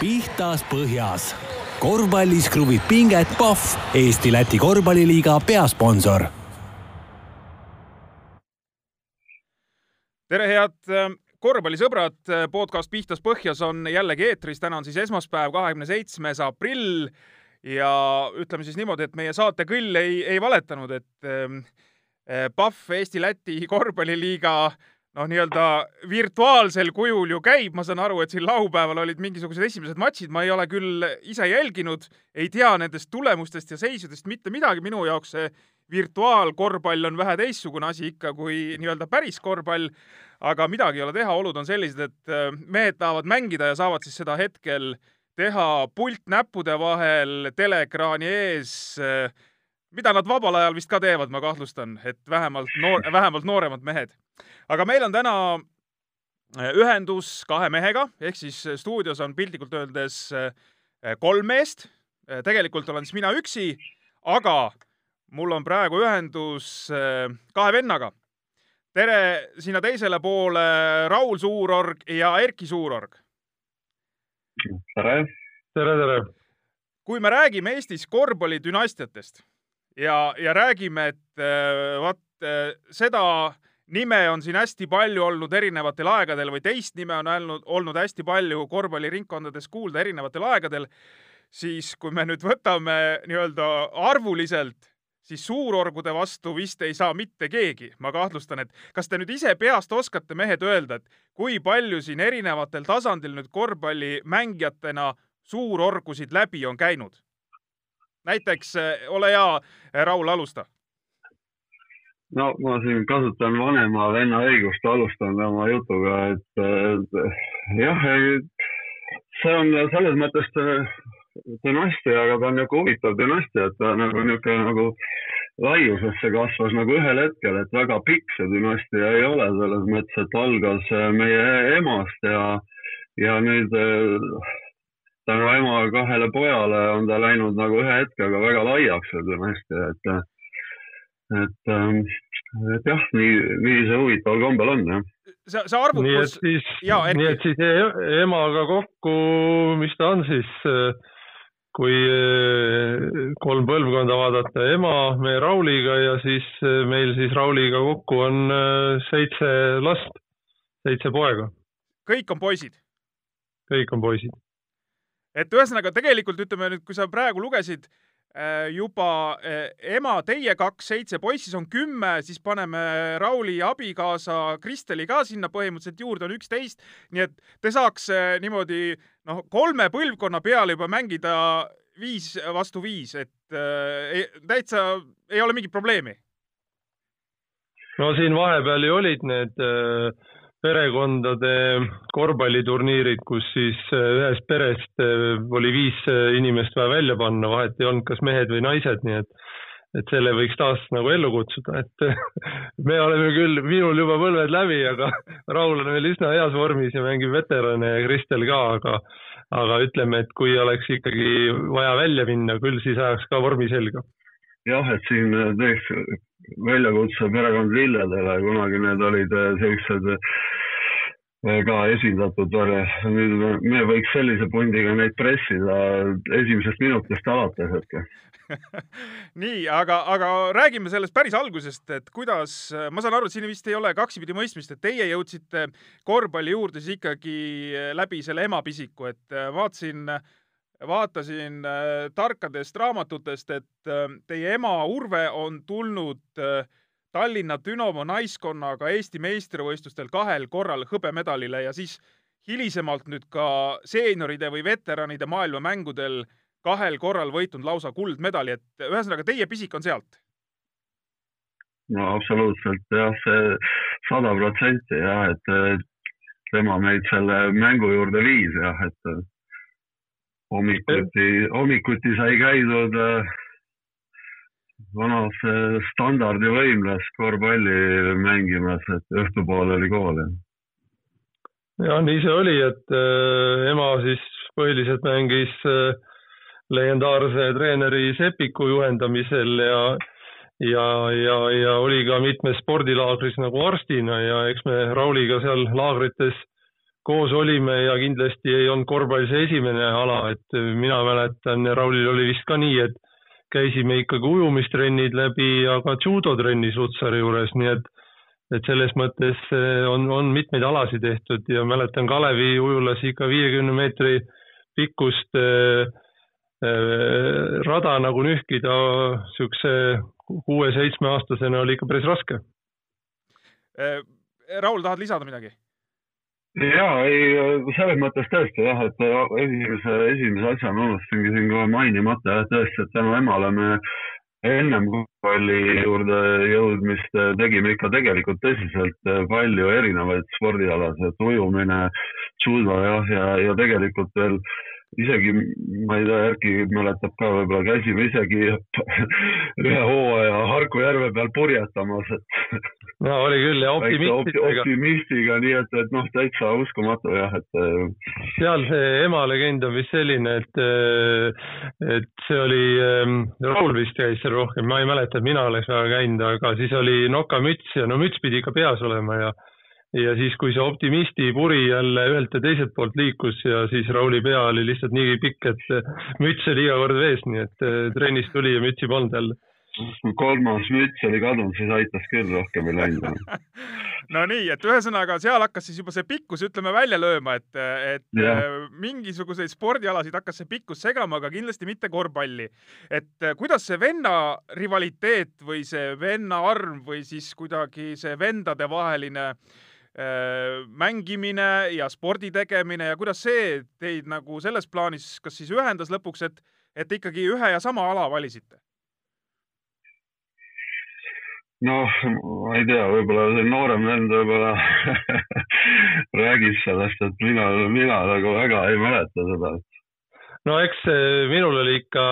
pihtas põhjas. korvpallis kruvib pinget Pahv, Eesti-Läti korvpalliliiga peasponsor. tere, head äh, korvpallisõbrad, podcast Pihtas põhjas on jällegi eetris, täna on siis esmaspäev, kahekümne seitsmes aprill ja ütleme siis niimoodi, et meie saate küll ei, ei valetanud, et ähm, äh, Pahv Eesti-Läti korvpalliliiga noh, nii-öelda virtuaalsel kujul ju käib, ma saan aru, et siin laupäeval olid mingisugused esimesed matšid, ma ei ole küll ise jälginud, ei tea nendest tulemustest ja seisudest mitte midagi, minu jaoks see virtuaalkorvpall on vähe teistsugune asi ikka kui nii-öelda päris korvpall, aga midagi ei ole teha, olud on sellised, et äh, mehed tahavad mängida ja saavad siis seda hetkel teha pult näppude vahel, teleekraani ees, äh, mida nad vabal ajal vist ka teevad, ma kahtlustan, et vähemalt noor, vähemalt nooremad mehed aga meil on täna äh, ühendus kahe mehega, ehk siis äh, stuudios on piltlikult öeldes äh, kolm meest. tegelikult olen siis mina üksi, aga mul on praegu ühendus kahe vennaga. tere sinna teisele poole, Raul Suurorg ja Erki Suurorg. tere. tere, tere. kui me räägime Eestis korvpallidünastiatest ja, ja räägime, et vaat seda nime on siin hästi palju olnud erinevatel aegadel või teist nime on olnud, olnud hästi palju korvpalliringkondades kuulda erinevatel aegadel, siis kui me nüüd võtame nii-öelda arvuliselt, siis suurorgude vastu vist ei saa mitte keegi. ma kahtlustan, et kas te nüüd ise peast oskate, mehed, öelda, et kui palju siin erinevatel tasandil nüüd korvpallimängijatena suurorgusid läbi on käinud? Näiteks ole hea, Raul, alusta. No ma siin kasutan vanema venna õigust, alustan oma jutuga, et jah, see on selles mõttes dünastia, aga ta on niisugune huvitav dünastia, et ta nagu niisugune nagu laiusesse kasvas nagu ühel hetkel, et väga pikk see dünastia ei ole selles mõttes, et algas meie emast ja, ja nüüd tänu ema kahele pojale on ta läinud nagu ühe hetkega väga laiaks, see dünastia, et et, ähm, et jah, nii, nii see huvitaval kombel on, jah. arvukus. nii et siis, nii et siis e-, emaga kokku, mis ta on siis, kui äh, kolm põlvkonda vaadata, ema, me Rauliga ja siis äh, meil siis Rauliga kokku on äh, seitse last, seitse poega. kõik on poisid? kõik on poisid. Et ühesõnaga tegelikult ütleme nüüd, kui sa praegu lugesid Äh, juba äh, ema, teie kaks, seitse poissi, siis on kümme, siis paneme Rauli abikaasa Kristeli ka sinna põhimõtteliselt juurde, on üksteist. nii et te saaks äh, niimoodi noh, kolme põlvkonna peale juba mängida viis vastu viis, et äh, täitsa ei ole mingit probleemi. no siin vahepeal ju olid need äh perekondade korvpalliturniirid, kus siis äh, ühest perest äh, oli viis äh, inimest vaja välja panna, vahet ei olnud, kas mehed või naised, nii et et selle võiks taas nagu ellu kutsuda, et me oleme küll, minul juba põlved läbi, aga Raul on veel üsna heas vormis ja mängib veterane ja Kristel ka, aga aga ütleme, et kui oleks ikkagi vaja välja minna, küll siis ajaks ka vormi selga. jah, et siin teeks väljakutse perekond Lilledele, kunagi need olid äh, sellised äh, ka esindatud, nüüd me võiks sellise pundiga neid pressida esimesest minutist alates, et nii, aga, aga räägime sellest päris algusest, et kuidas, ma saan aru, et siin vist ei ole kaksipidi mõistmist, et teie jõudsite korvpalli juurde siis ikkagi läbi selle emapisiku, et vaatasin äh, vaatasin äh, tarkadest raamatutest, et äh, teie ema Urve on tulnud äh, Tallinna Dünamo naiskonnaga Eesti meistrivõistlustel kahel korral hõbemedalile ja siis hilisemalt nüüd ka seenioride või veteranide maailmamängudel kahel korral võitnud lausa kuldmedali, et ühesõnaga teie pisik on sealt? no absoluutselt jah, see sada protsenti jah, et tema meid selle mängu juurde viis jah, et hommikuti, hommikuti sai käidud äh, vanas äh, standardivõimlas korvpalli mängimas, et õhtupoole oli kool. jah, nii see oli, et äh, ema siis põhiliselt mängis legendaarse treeneri Sepiku juhendamisel ja ja, ja, ja oli ka mitmes spordilaagris nagu arstina ja eks me Rauliga seal laagrites koos olime ja kindlasti ei olnud korvpall see esimene ala, et mina mäletan ja Raulil oli vist ka nii, et käisime ikkagi ujumistrennid läbi, aga judotrennis Lutsari juures, nii et et selles mõttes eh, on, on mitmeid alasid tehtud ja mäletan Kalevi ujulas ikka viiekümne meetri pikkust äh, äh, rada nagu nühkida siukse kuue-seitsmeaastasena oli ikka päris raske äh,. Raul, tahad lisada midagi? Ja ei, selles mõttes tõesti jah, et esimese, esimese asjana unustasingi siin kohe mainimata jah, tõesti, et tänu emale me ennem korvpalli juurde jõudmist tegime ikka tegelikult tõsiselt palju erinevaid spordialasid, ujumine, judo jah, ja, ja tegelikult veel isegi, ma ei tea, Erki mäletab ka, võib-olla käisime isegi ühe hooaja Harku järve peal purjetamas, et no oli küll ja optimistidega. optimistiga, nii et, et noh, täitsa uskumatu jah, et. Äh, seal see ema legend on vist selline, et, äh, et see oli, ähm, Raul vist käis seal rohkem, ma ei mäleta, et mina oleks väga käinud, aga siis oli nokamüts ja no müts pidi ikka peas olema ja ja siis, kui see optimisti puri jälle ühelt ja teiselt poolt liikus ja siis Rauli pea oli lihtsalt nii pikk, et müts oli iga kord vees, nii et äh, trennis tuli ja mütsi polnud jälle kui kolmas müts oli kadunud, siis aitas küll, rohkem ei läinud no nii, et ühesõnaga seal hakkas siis juba see pikkus, ütleme, välja lööma, et, et yeah. mingisuguseid spordialasid hakkas see pikkus segama, aga kindlasti mitte korvpalli. et kuidas see venna rivaliteet või see venna arm või siis kuidagi see vendadevaheline äh, mängimine ja spordi tegemine ja kuidas see teid nagu selles plaanis, kas siis ühendas lõpuks, et, et ikkagi ühe ja sama ala valisite? noh, ma ei tea, võib-olla see noorem vend võib-olla räägib sellest, et mina, mina nagu väga ei mäleta seda. no eks minul oli ikka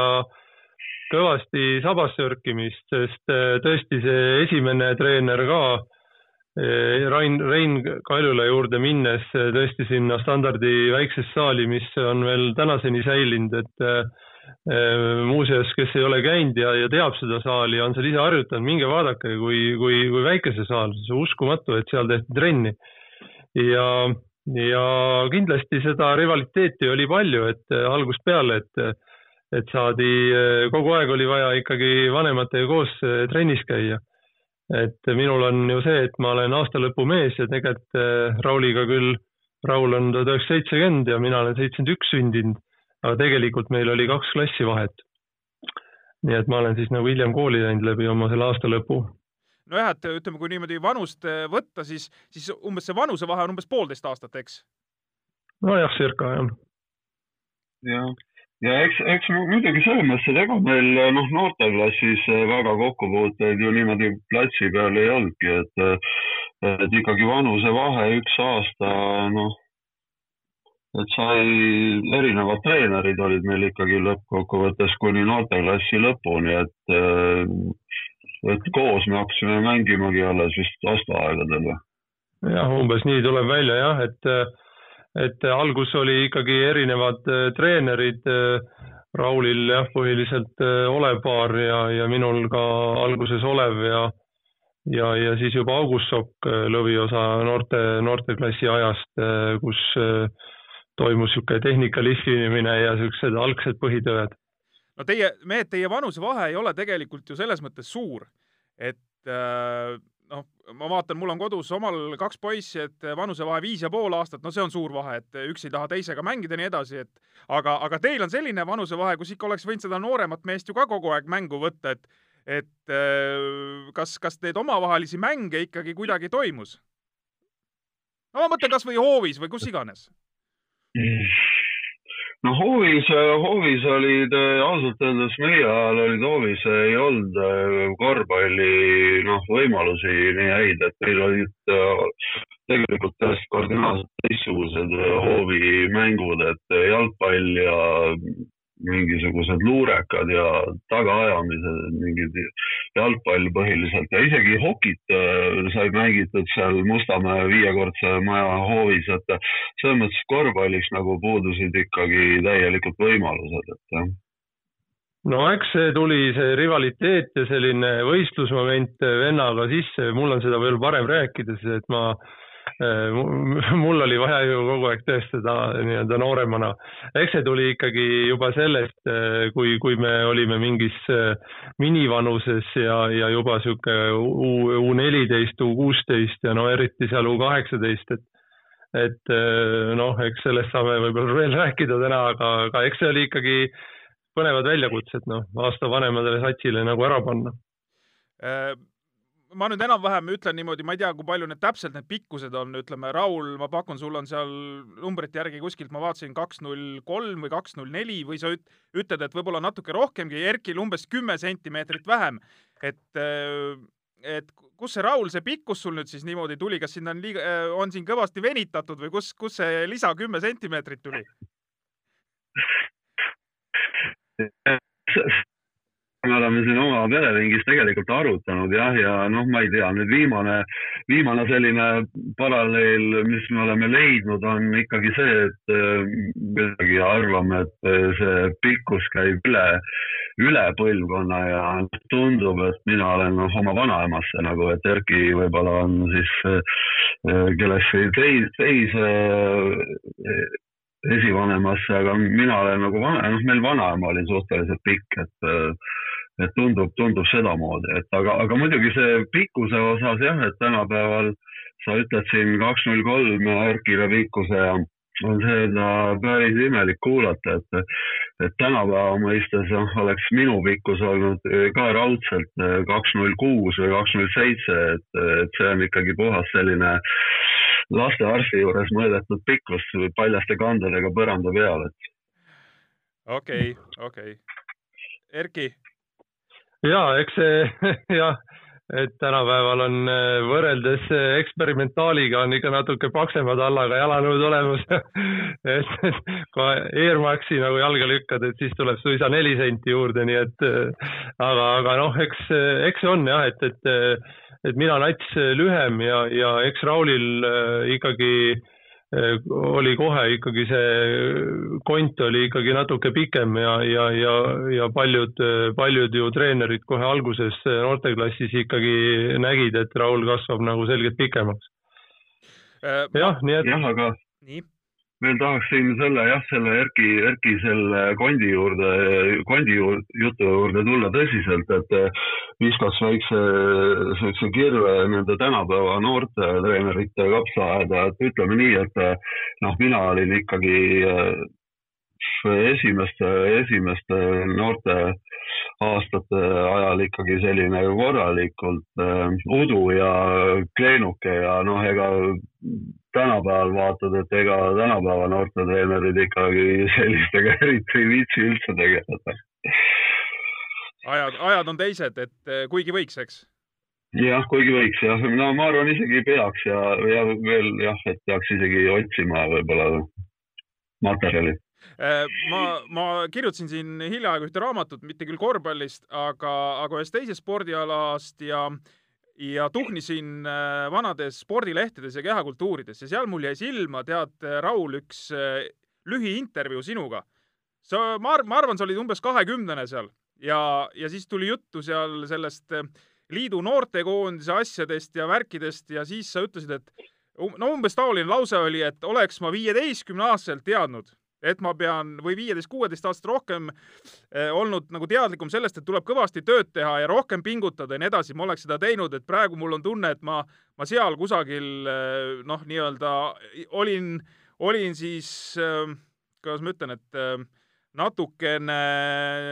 kõvasti sabas sörkimist, sest eh, tõesti see esimene treener ka, eh, Rain, Rein Kaljula juurde minnes eh, tõesti sinna standardi väiksesse saali, mis on veel tänaseni säilinud, et Äh, muuseas, kes ei ole käinud ja, ja teab seda saali, on seal ise harjutanud, minge vaadake, kui, kui, kui väike see saal, see on uskumatu, et seal tehti trenni. ja, ja kindlasti seda rivaliteeti oli palju, et äh, algusest peale, et, et saadi, äh, kogu aeg oli vaja ikkagi vanematega koos trennis käia. Et minul on ju see, et ma olen aastalõpumees ja tegelikult Rauliga küll, Raul on tuhat üheksasada seitsekümmend ja mina olen seitsekümmend üks sündinud aga tegelikult meil oli kaks klassi vahet. nii et ma olen siis nagu hiljem kooli läinud läbi oma selle aasta lõpu. nojah, et ütleme, kui niimoodi vanust eh, võtta, siis, siis umbes see vanusevahe on umbes poolteist aastat, eks? nojah, circa jah. jah, ja eks, eks muidugi selles mõttes, et ega meil noh, noorteklassis väga kokkupuuteid ju niimoodi platsi peal ei olnudki, et, et ikkagi vanusevahe üks aasta, noh et sai, erinevad treenerid olid meil ikkagi lõppkokkuvõttes kuni noorteklassi lõpuni, et, äh, et koos me hakkasime mängimagi alles vist aastaaegadel või? jah, umbes nii tuleb välja jah, et, et algus oli ikkagi erinevad äh, treenerid. Äh, Raulil jah, põhiliselt Olev Paar ja, ja minul ka alguses Olev ja ja, ja siis juba August Sokk lõviosa noorte, noorteklassi ajast, kus äh, toimus niisugune tehnika lihvimine ja niisugused algsed põhitööd. no teie, mehed, teie vanusevahe ei ole tegelikult ju selles mõttes suur, et äh, noh, ma vaatan, mul on kodus omal kaks poissi, et vanusevahe viis ja pool aastat, no see on suur vahe, et üks ei taha teisega mängida ja nii edasi, et aga, aga teil on selline vanusevahe, kus ikka oleks võinud seda nooremat meest ju ka kogu aeg mängu võtta, et et äh, kas, kas neid omavahelisi mänge ikkagi kuidagi toimus? no ma mõtlen kasvõi hoovis või kus iganes no hoovis, hoovis olid ausalt öeldes meie ajal olid hoovis ei olnud äh, korvpalli noh, võimalusi nii häid, et meil olid tegelikult täiesti kardinaalselt teistsugused hoovimängud, et jalgpall ja mingisugused luurekad ja tagaajamised, mingid jalgpall põhiliselt. Ja isegi hokit äh, sai mängitud seal Mustamäe viiekordse maja hoovis, et selles mõttes korvpalliks nagu puudusid ikkagi täielikult võimalused, et jah. No eks see tuli, see rivaliteet ja selline võistlusmoment vennaga sisse, mul on seda veel varem rääkides, et ma mul oli vaja ju kogu aeg tõestada nii-öelda nooremana. eks see tuli ikkagi juba sellest, kui, kui me olime mingis minivanuses ja, ja juba sihuke U, U neliteist, U kuusteist ja no eriti seal U kaheksateist, et et noh, eks sellest saame võib-olla veel rääkida täna, aga, aga eks see oli ikkagi põnevad väljakutsed, noh, aasta vanemale satsile nagu ära panna ma nüüd enam-vähem ütlen niimoodi, ma ei tea, kui palju need täpselt need pikkused on, ütleme, Raul, ma pakun, sul on seal numbrite järgi kuskilt, ma vaatasin, kaks null kolm või kaks null neli või sa üt-, ütled, et võib-olla natuke rohkemgi, Erkil umbes kümme sentimeetrit vähem. et, äh, et kus see Raul, see pikkus sul nüüd siis niimoodi tuli, kas sind on liiga, äh, on siin kõvasti venitatud või kus, kus see lisa kümme sentimeetrit tuli? me oleme siin oma pereringis tegelikult arutanud jah, ja noh, ma ei tea, nüüd viimane, viimane selline paralleel, mis me oleme leidnud, on ikkagi see, et kuidagi äh, arvame, et äh, see pikkus käib üle, üle põlvkonna ja tundub, et mina olen noh, oma vanaemasse nagu, et Erki võib-olla on siis äh, kellesse teise, teise esivanemasse, aga mina olen nagu vana, noh, meil vanaema oli suhteliselt pikk, et et tundub, tundub sedamoodi, et aga, aga muidugi see pikkuse osas jah, et tänapäeval sa ütled siin kaks null kolm Erkile pikkuse ja on seda päris imelik kuulata, et, et tänapäeva mõistes noh, oleks minu pikkus olnud ka raudselt kaks null kuus või kaks null seitse, et, et see on ikkagi puhas selline lastearsti juures mõõdetud pikkus paljaste kandadega põranda peal, et. okei okay,, okei okay.. Erki ja eks see jah, et tänapäeval on äh, võrreldes äh, eksperimentaaliga on ikka natuke paksema tallaga jalanõud olemas. Et, et kui Air Maxi nagu jalga lükkad, et siis tuleb suisa neli senti juurde, nii et äh, aga, aga noh, eks, eks see on jah, et, et, et mina nats lühem ja, ja eks Raulil ikkagi Äh, oli kohe ikkagi see kont oli ikkagi natuke pikem ja, ja, ja, ja paljud, paljud ju treenerid kohe alguses noorteklassis ikkagi nägid, et Raul kasvab nagu selgelt pikemaks äh,. jah, nii et. jah, aga nii? Veel tahaksin selle jah, selle Erki, Erki selle kondi juurde, kondi jutu juurde tulla tõsiselt, et eh, viskas väikse siukse kirve nende tänapäeva noorte treenerite kapsaaeda, et ütleme nii, et eh, noh, mina olin ikkagi eh, esimeste, esimeste noorte aastate ajal ikkagi selline korralikult äh, udu ja kleenuke ja noh, ega tänapäeval vaatad, et ega tänapäeva noortetreenerid ikkagi sellistega eriti ei viitsi üldse tegeleda. ajad, ajad on teised, et eh, kuigi võiks, eks? jah, kuigi võiks jah, no ma arvan isegi peaks ja, ja veel jah, et peaks isegi otsima võib-olla materjali ma, ma kirjutasin siin hiljaaegu ühte raamatut, mitte küll korvpallist, aga, aga ühest teisest spordialast ja äh, ja tuhnisin äh, vanades spordilehtedes ja kehakultuurides ja seal mul jäi silma, tead, Raul, üks äh, lühiintervjuu sinuga. sa, ma arvan, ma arvan, sa olid umbes kahekümnene seal ja, ja siis tuli juttu seal sellest äh, liidu noortekoondise asjadest ja värkidest ja siis sa ütlesid, et no umbes taoline lause oli, et oleks ma viieteistkümne aastaselt teadnud, et ma pean või viieteist, kuueteist aastat rohkem eh, olnud nagu teadlikum sellest, et tuleb kõvasti tööd teha ja rohkem pingutada ja nii edasi, ma oleks seda teinud, et praegu mul on tunne, et ma, ma seal kusagil eh, noh, nii-öelda olin, olin siis eh,, kuidas ma ütlen, et natukene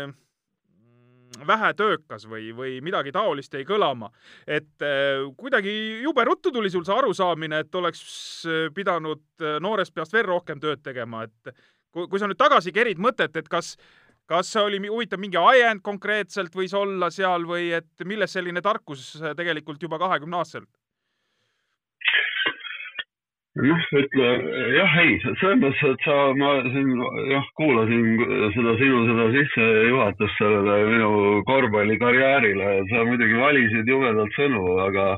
mm, vähetöökas või, või midagi taolist jäi kõlama. et kuidagi jube ruttu tuli sul see arusaamine, et oleks pidanud noorest peast veel rohkem tööd tegema, et kui, kui sa nüüd tagasi kerid mõtet, et kas, kas see oli huvitav mingi ajend konkreetselt võis olla seal või et milles selline tarkus tegelikult juba kahekümne aastaselt? noh, ütle jah, ei, selles mõttes, et sa, ma siin jah, kuulasin seda sinu seda sissejuhatust sellele minu korvpallikarjäärile, sa muidugi valisid jubedalt sõnu, aga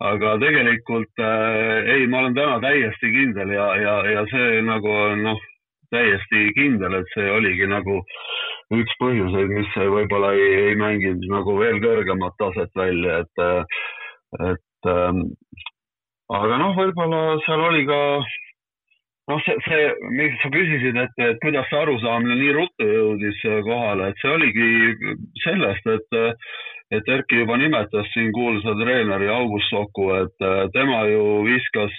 aga tegelikult äh, ei, ma olen täna täiesti kindel ja, ja, ja see nagu noh, täiesti kindel, et see oligi nagu üks põhjuseid, mis võib-olla ei, ei mänginud nagu veel kõrgemat taset välja, et, et ähm, aga noh, võib-olla seal oli ka noh, see, see, miks sa küsisid, et, et kuidas see arusaamine nii ruttu jõudis kohale, et see oligi sellest, et et Erki juba nimetas siin kuulsa treeneri August Soku, et tema ju viskas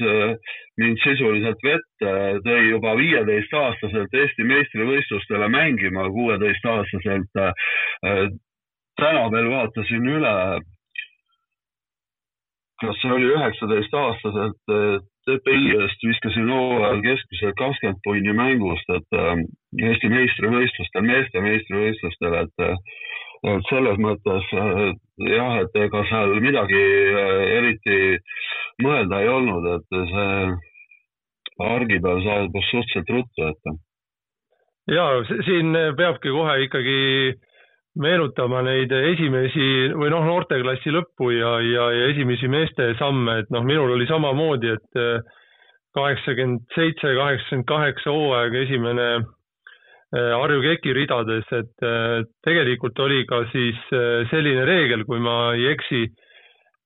mind sisuliselt vette, tõi juba viieteistaastaselt Eesti meistrivõistlustele mängima, kuueteistaastaselt. täna veel vaatasin üle, kas see oli üheksateistaastaselt TPI eest viskasin hooajal keskmiselt kakskümmend punni mängust, et äh, Eesti meistrivõistlustel, meeste meistrivõistlustel, et äh, et selles mõttes äh, jah, et ega seal midagi eriti mõelda ei olnud, et see argipäev saabus suhteliselt ruttu, et. ja siin peabki kohe ikkagi meenutama neid esimesi või noh, noorteklassi lõppu ja, ja, ja esimesi meeste samme, et noh, minul oli samamoodi, et äh, kaheksakümmend seitse, kaheksakümmend kaheksa hooaeg esimene äh, Harju Keki ridades, et äh, tegelikult oli ka siis selline reegel, kui ma ei eksi,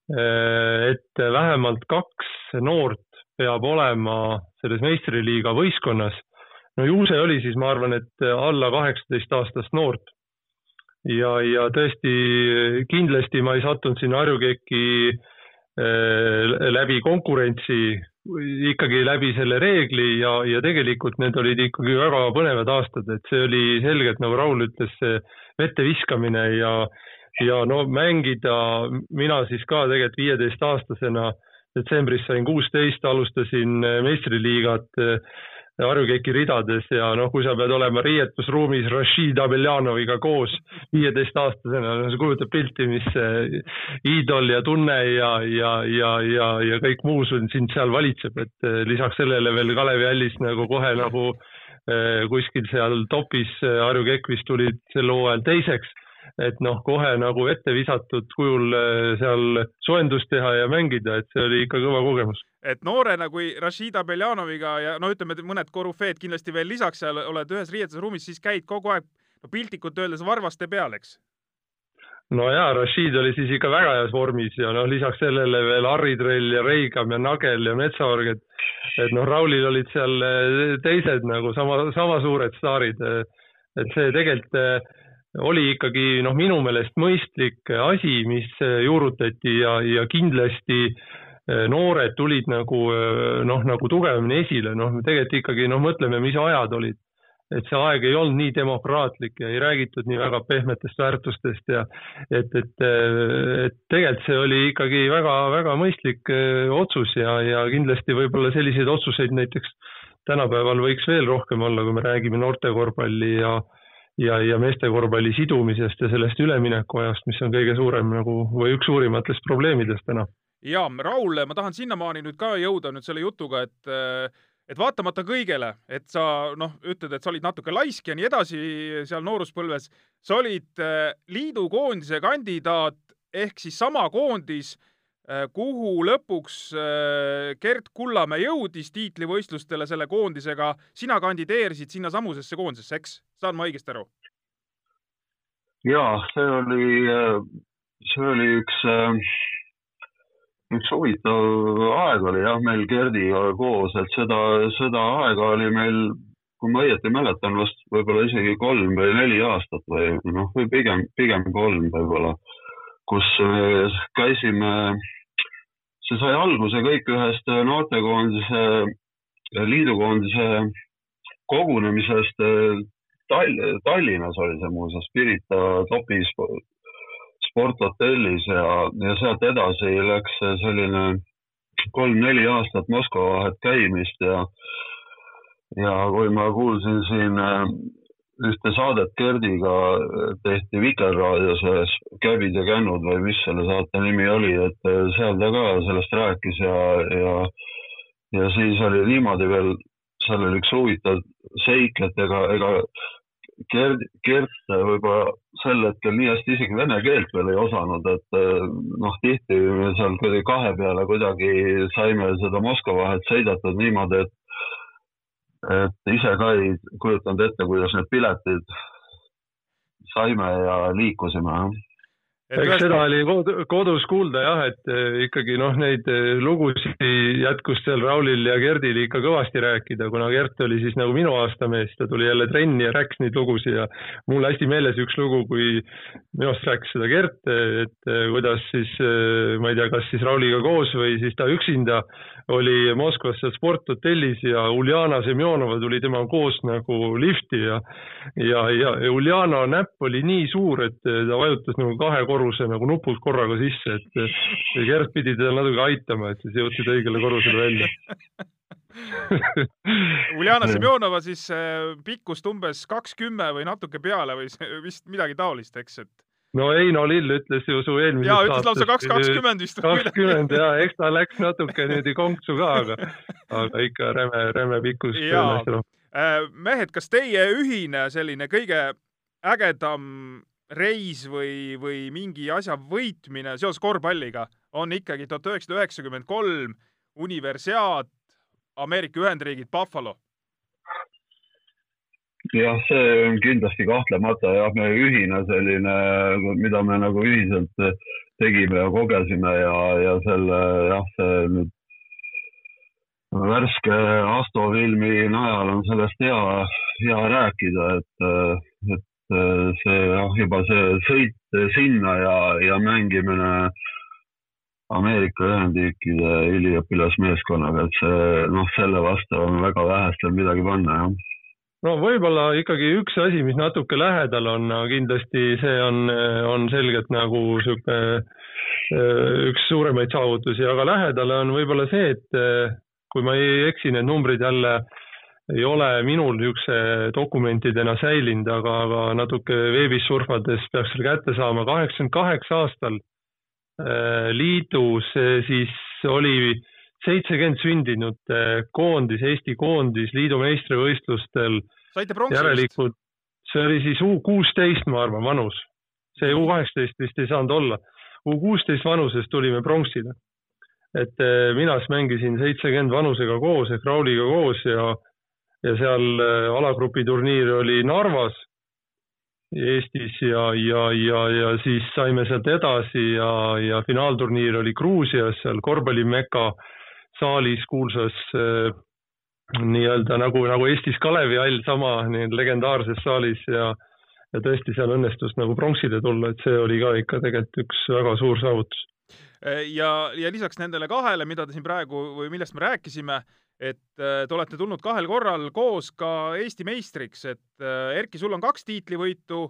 et vähemalt kaks noort peab olema selles meistriliiga võistkonnas. no ju see oli siis, ma arvan, et alla kaheksateist aastast noort ja, ja tõesti kindlasti ma ei sattunud sinna Harju Keki äh, läbi konkurentsi, ikkagi läbi selle reegli ja, ja tegelikult need olid ikkagi väga põnevad aastad, et see oli selgelt, nagu Raul ütles, see vette viskamine ja, ja no mängida, mina siis ka tegelikult viieteistaastasena. Detsembris sain kuusteist, alustasin meistriliigat Harju Keki ridades ja noh, kui sa pead olema riietusruumis Rashid Abeljanoviga koos viieteistaastasena, no sa kujutad pilti, mis iidol ja tunne ja, ja, ja, ja, ja kõik muu sind seal valitseb, et eh, lisaks sellele veel Kalevi hallis nagu kohe nagu eh, kuskil seal topis eh, Harju Kekk vist tulid sel hooajal teiseks et noh, kohe nagu ette visatud kujul äh, seal soojendust teha ja mängida, et see oli ikka kõva kogemus. et noorena kui Rashida Beljanoviga ja no ütleme, mõned korüfeed kindlasti veel lisaks seal oled ühes riietusruumis, siis käid kogu aeg no piltlikult öeldes varvaste peal, eks? no jaa, Rashid oli siis ikka väga heas vormis ja noh, lisaks sellele veel Harri Trell ja Reigam ja Nagel ja Metsaorg, et et noh, Raulil olid seal äh, teised nagu sama, sama suured staarid. et see tegelikult oli ikkagi noh, minu meelest mõistlik asi, mis juurutati ja, ja kindlasti eh, noored tulid nagu eh, noh, nagu tugevamini esile, noh, tegelikult ikkagi noh, mõtleme, mis ajad olid. et see aeg ei olnud nii demokraatlik ja ei räägitud nii väga pehmetest väärtustest ja et, et, et tegelikult see oli ikkagi väga-väga mõistlik otsus ja, ja kindlasti võib-olla selliseid otsuseid näiteks tänapäeval võiks veel rohkem olla, kui me räägime noortekorvpalli ja ja, ja meeste korvpalli sidumisest ja sellest üleminekuajast, mis on kõige suurem nagu või üks suurimatest probleemidest täna. ja Raul, ma tahan sinnamaani nüüd ka jõuda nüüd selle jutuga, et et vaatamata kõigele, et sa noh, ütled, et sa olid natuke laisk ja nii edasi seal nooruspõlves, sa olid äh, liidu koondise kandidaat ehk siis sama koondis kuhu lõpuks äh, Gert Kullamäe jõudis tiitlivõistlustele selle koondisega, sina kandideerisid sinnasamusesse koondisesse, eks? saan ma õigesti aru? ja see oli, äh, see oli üks, üks huvitav aeg oli jah, meil Gerdiga koos, et seda, seda aega oli meil, kui ma õieti mäletan, vast võib-olla isegi kolm või neli aastat või noh, või pigem, pigem kolm võib-olla kus käisime see sai alguse kõik ühest äh, noortekoondise, äh, liidukoondise kogunemisest Tall Tallinnas oli see muuseas, Pirita topi sporthotellis ja, ja sealt edasi läks selline kolm-neli aastat Moskva vahet käimist ja ja kui ma kuulsin siin ühte saadet Gerdiga tehti Vikerraadios ühes Käbid ja kännud või mis selle saate nimi oli, et äh, seal ta ka sellest rääkis ja, ja, ja siis oli niimoodi veel, seal oli üks huvitav seik, et ega, ega Gerd, Gert võib-olla sel hetkel nii hästi isegi vene keelt veel ei osanud, et äh, noh, tihti me seal kuidagi kahe peale kuidagi saime seda Moskva vahet sõidetud niimoodi, et et ise ka ei kujutanud ette, kuidas need piletid saime ja liikusime. eks seda oli kodus kuulda jah, et eh, ikkagi noh, neid eh, lugusid jätkus seal Raulil ja Gerdil ikka kõvasti rääkida, kuna Gert oli siis nagu minu aastamees, ta tuli jälle trenni ja rääkis neid lugusid ja mul hästi meeles üks lugu, kui minu arust rääkis seda Gert, et kuidas siis, ma ei tea, kas siis Rauliga koos või siis ta üksinda oli Moskvas seal sporthotellis ja Uljana Semjonova tuli temaga koos nagu lifti ja ja, ja Uljana näpp oli nii suur, et ta vajutas nagu kahe korruse nagu nupud korraga sisse, et Gert pidi teda natuke aitama, et siis jõudsid õigele korrusele välja. Uljana Semjonova siis äh, pikkust umbes kakskümmend või natuke peale või vist midagi taolist, eks, et no Heino Lill ütles ju su eelmises jaa, ütles lausa kaks kakskümmend vist. kakskümmend ja eks ta läks natuke niimoodi konksu ka, aga, aga ikka räme, räme pikkus. Äh, mehed, kas teie ühine selline kõige ägedam reis või, või mingi asja võitmine seoses korvpalliga on ikkagi tuhat üheksasada üheksakümmend kolm universiaad Ameerika Ühendriigid Buffalo? Jah, see on kindlasti kahtlemata jah, meie ühine selline, mida me nagu ühiselt tegime ja kogesime ja, ja selle jah, see nüüd värske Asto filmi najal on sellest hea, hea rääkida, et, et see jah, juba see sõit sinna ja, ja mängimine Ameerika Ühendriikide üliõpilasmeeskonnaga, et see noh, selle vastu on väga vähestel midagi panna, jah no võib-olla ikkagi üks asi, mis natuke lähedal on, kindlasti see on, on selgelt nagu sihuke äh, üks suuremaid saavutusi, aga lähedal on võib-olla see, et äh, kui ma ei eksi, need numbrid jälle ei ole minul niisuguse dokumentidena säilinud, aga, aga natuke veebis surfades peaks selle kätte saama. kaheksakümmend kaheksa aastal äh, liidus siis oli seitsekümmend sündinute koondis, Eesti koondis liidu meistrivõistlustel saite pronksi järelikult, see oli siis U kuusteist, ma arvan, vanus. see U kaheksateist vist ei saanud olla. U kuusteist vanuses tulime pronksile. et eh, mina siis mängisin seitsekümmend vanusega koos ehk Rauliga koos ja, ja seal eh, alagrupi turniir oli Narvas Eestis ja, ja, ja, ja siis saime sealt edasi ja, ja finaalturniir oli Gruusias, seal korvpallimeka saalis kuulsas äh, nii-öelda nagu, nagu Eestis Kalevi hall sama nii legendaarses saalis ja, ja tõesti seal õnnestus nagu pronksile tulla, et see oli ka ikka tegelikult üks väga suur saavutus. ja, ja lisaks nendele kahele, mida te siin praegu või millest me rääkisime, et äh, te olete tulnud kahel korral koos ka Eesti meistriks, et äh, Erki, sul on kaks tiitlivõitu,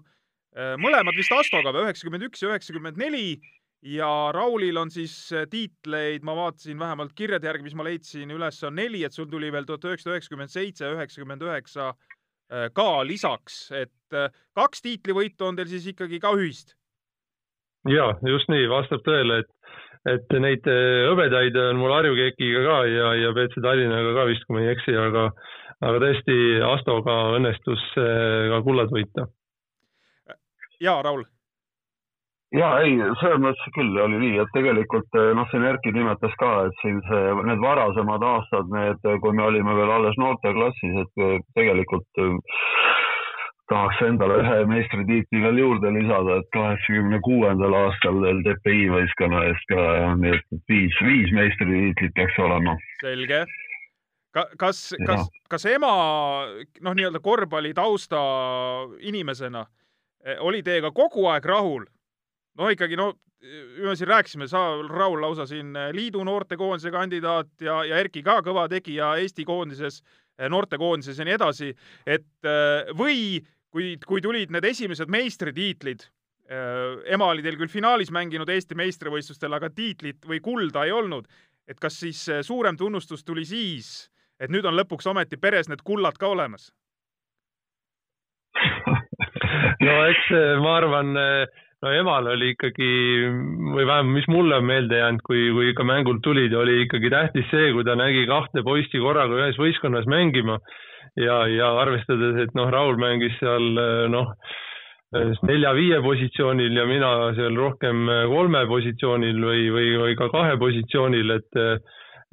mõlemad vist Astoga või üheksakümmend üks ja üheksakümmend neli ja Raulil on siis äh, tiitleid, ma vaatasin vähemalt kirjade järgi, mis ma leidsin üles, on neli, et sul tuli veel tuhat üheksasada üheksakümmend seitse, üheksakümmend üheksa äh, ka lisaks, et äh, kaks tiitlivõitu on teil siis ikkagi ka ühist? ja just nii, vastab tõele, et, et neid hõbedaid on mul Harju Kekiga ka ja, ja BC Tallinnaga ka vist, kui ma ei eksi, aga, aga tõesti Astoga õnnestus ka kullad võita. ja Raul ja ei, selles mõttes küll oli nii, et tegelikult eh, noh, siin Erki nimetas ka, et siin see, need varasemad aastad, need, kui me olime veel alles noorteklassis, et eh, tegelikult eh, tahaks endale ühe meistritiitli veel juurde lisada, et kaheksakümne kuuendal aastal veel TPI võistkonna eest ka, nii et viis, viis meistritiitlit peaks olema. selge ka,. kas, kas, kas ema noh, nii-öelda korvpallitausta inimesena oli teiega kogu aeg rahul no ikkagi, no me siin rääkisime, sa, Raul, lausa siin eh, liidu noortekoondise kandidaat ja, ja Erki ka kõva tegija Eesti koondises, eh, noortekoondises ja nii edasi, et eh, või kui, kui tulid need esimesed meistritiitlid, ema oli teil küll finaalis mänginud Eesti meistrivõistlustel, aga tiitlit või kulda ei olnud, et kas siis suurem tunnustus tuli siis, et nüüd on lõpuks ometi peres need kullad ka olemas? no eks ma arvan äh no emal oli ikkagi või vähemalt, mis mulle on meelde jäänud, kui, kui ikka mängult tulid, oli ikkagi tähtis see, kui ta nägi kahte poissi korraga ühes võistkonnas mängima ja, ja arvestades, et noh, Raul mängis seal noh, nelja-viie positsioonil ja mina seal rohkem kolme positsioonil või, või, või ka kahe positsioonil, et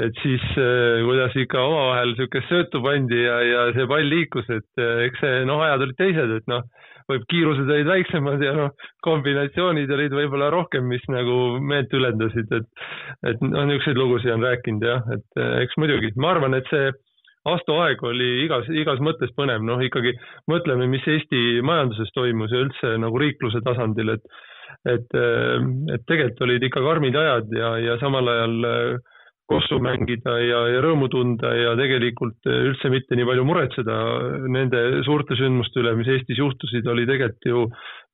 et siis kuidas ikka omavahel niisugust söötu pandi ja, ja see pall liikus, et eks see noh, ajad olid teised, et noh, võib kiirused olid väiksemad ja noh, kombinatsioonid olid võib-olla rohkem, mis nagu meelt ülendasid, et, et noh, niisuguseid lugusid on rääkinud jah, et eks muidugi, ma arvan, et see Asto aeg oli igas, igas mõttes põnev, noh ikkagi mõtleme, mis Eesti majanduses toimus ja üldse nagu riikluse tasandil, et et, et tegelikult olid ikka karmid ajad ja, ja samal ajal kossu mängida ja, ja rõõmu tunda ja tegelikult üldse mitte nii palju muretseda nende suurte sündmuste üle, mis Eestis juhtusid, oli tegelikult ju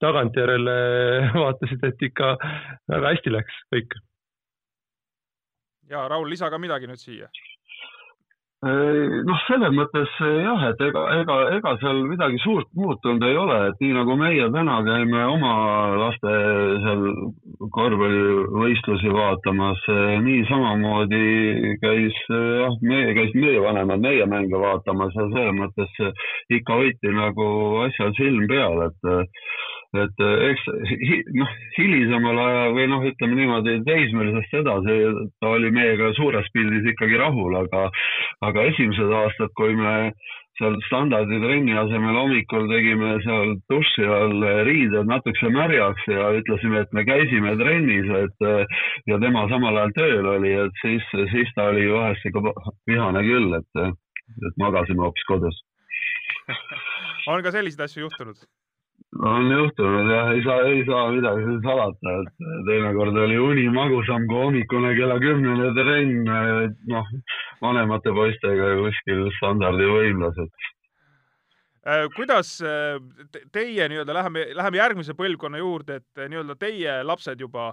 tagantjärele vaatasid, et ikka väga hästi läks kõik. ja Raul, lisa ka midagi nüüd siia noh, selles mõttes jah, et ega, ega, ega seal midagi suurt muutunud ei ole, et nii nagu meie täna käime oma laste seal korvpallivõistlusi vaatamas, nii samamoodi käis jah, meie, käis meie vanemad meie mänge vaatamas ja selles mõttes ikka hoiti nagu asjal silm peal, et et eks noh, hilisemal ajal või noh, ütleme niimoodi teismelisest edasi ta oli meiega suures pildis ikkagi rahul, aga, aga esimesed aastad, kui me seal standarditrenni asemel hommikul tegime seal duši all riided natukese märjaks ja ütlesime, et me käisime trennis, et ja tema samal ajal tööl oli, et siis, siis ta oli vahest ikka vihane küll, et, et magasime hoopis kodus on ka selliseid asju juhtunud? On juhtunud jah, ei saa, ei saa midagi salata, et teinekord oli uni magusam kui hommikune kella kümnene trenn, noh, vanemate poistega kuskil standardivõimlas, et äh, kuidas äh, teie nii-öelda läheme, läheme järgmise põlvkonna juurde, et äh, nii-öelda teie lapsed juba,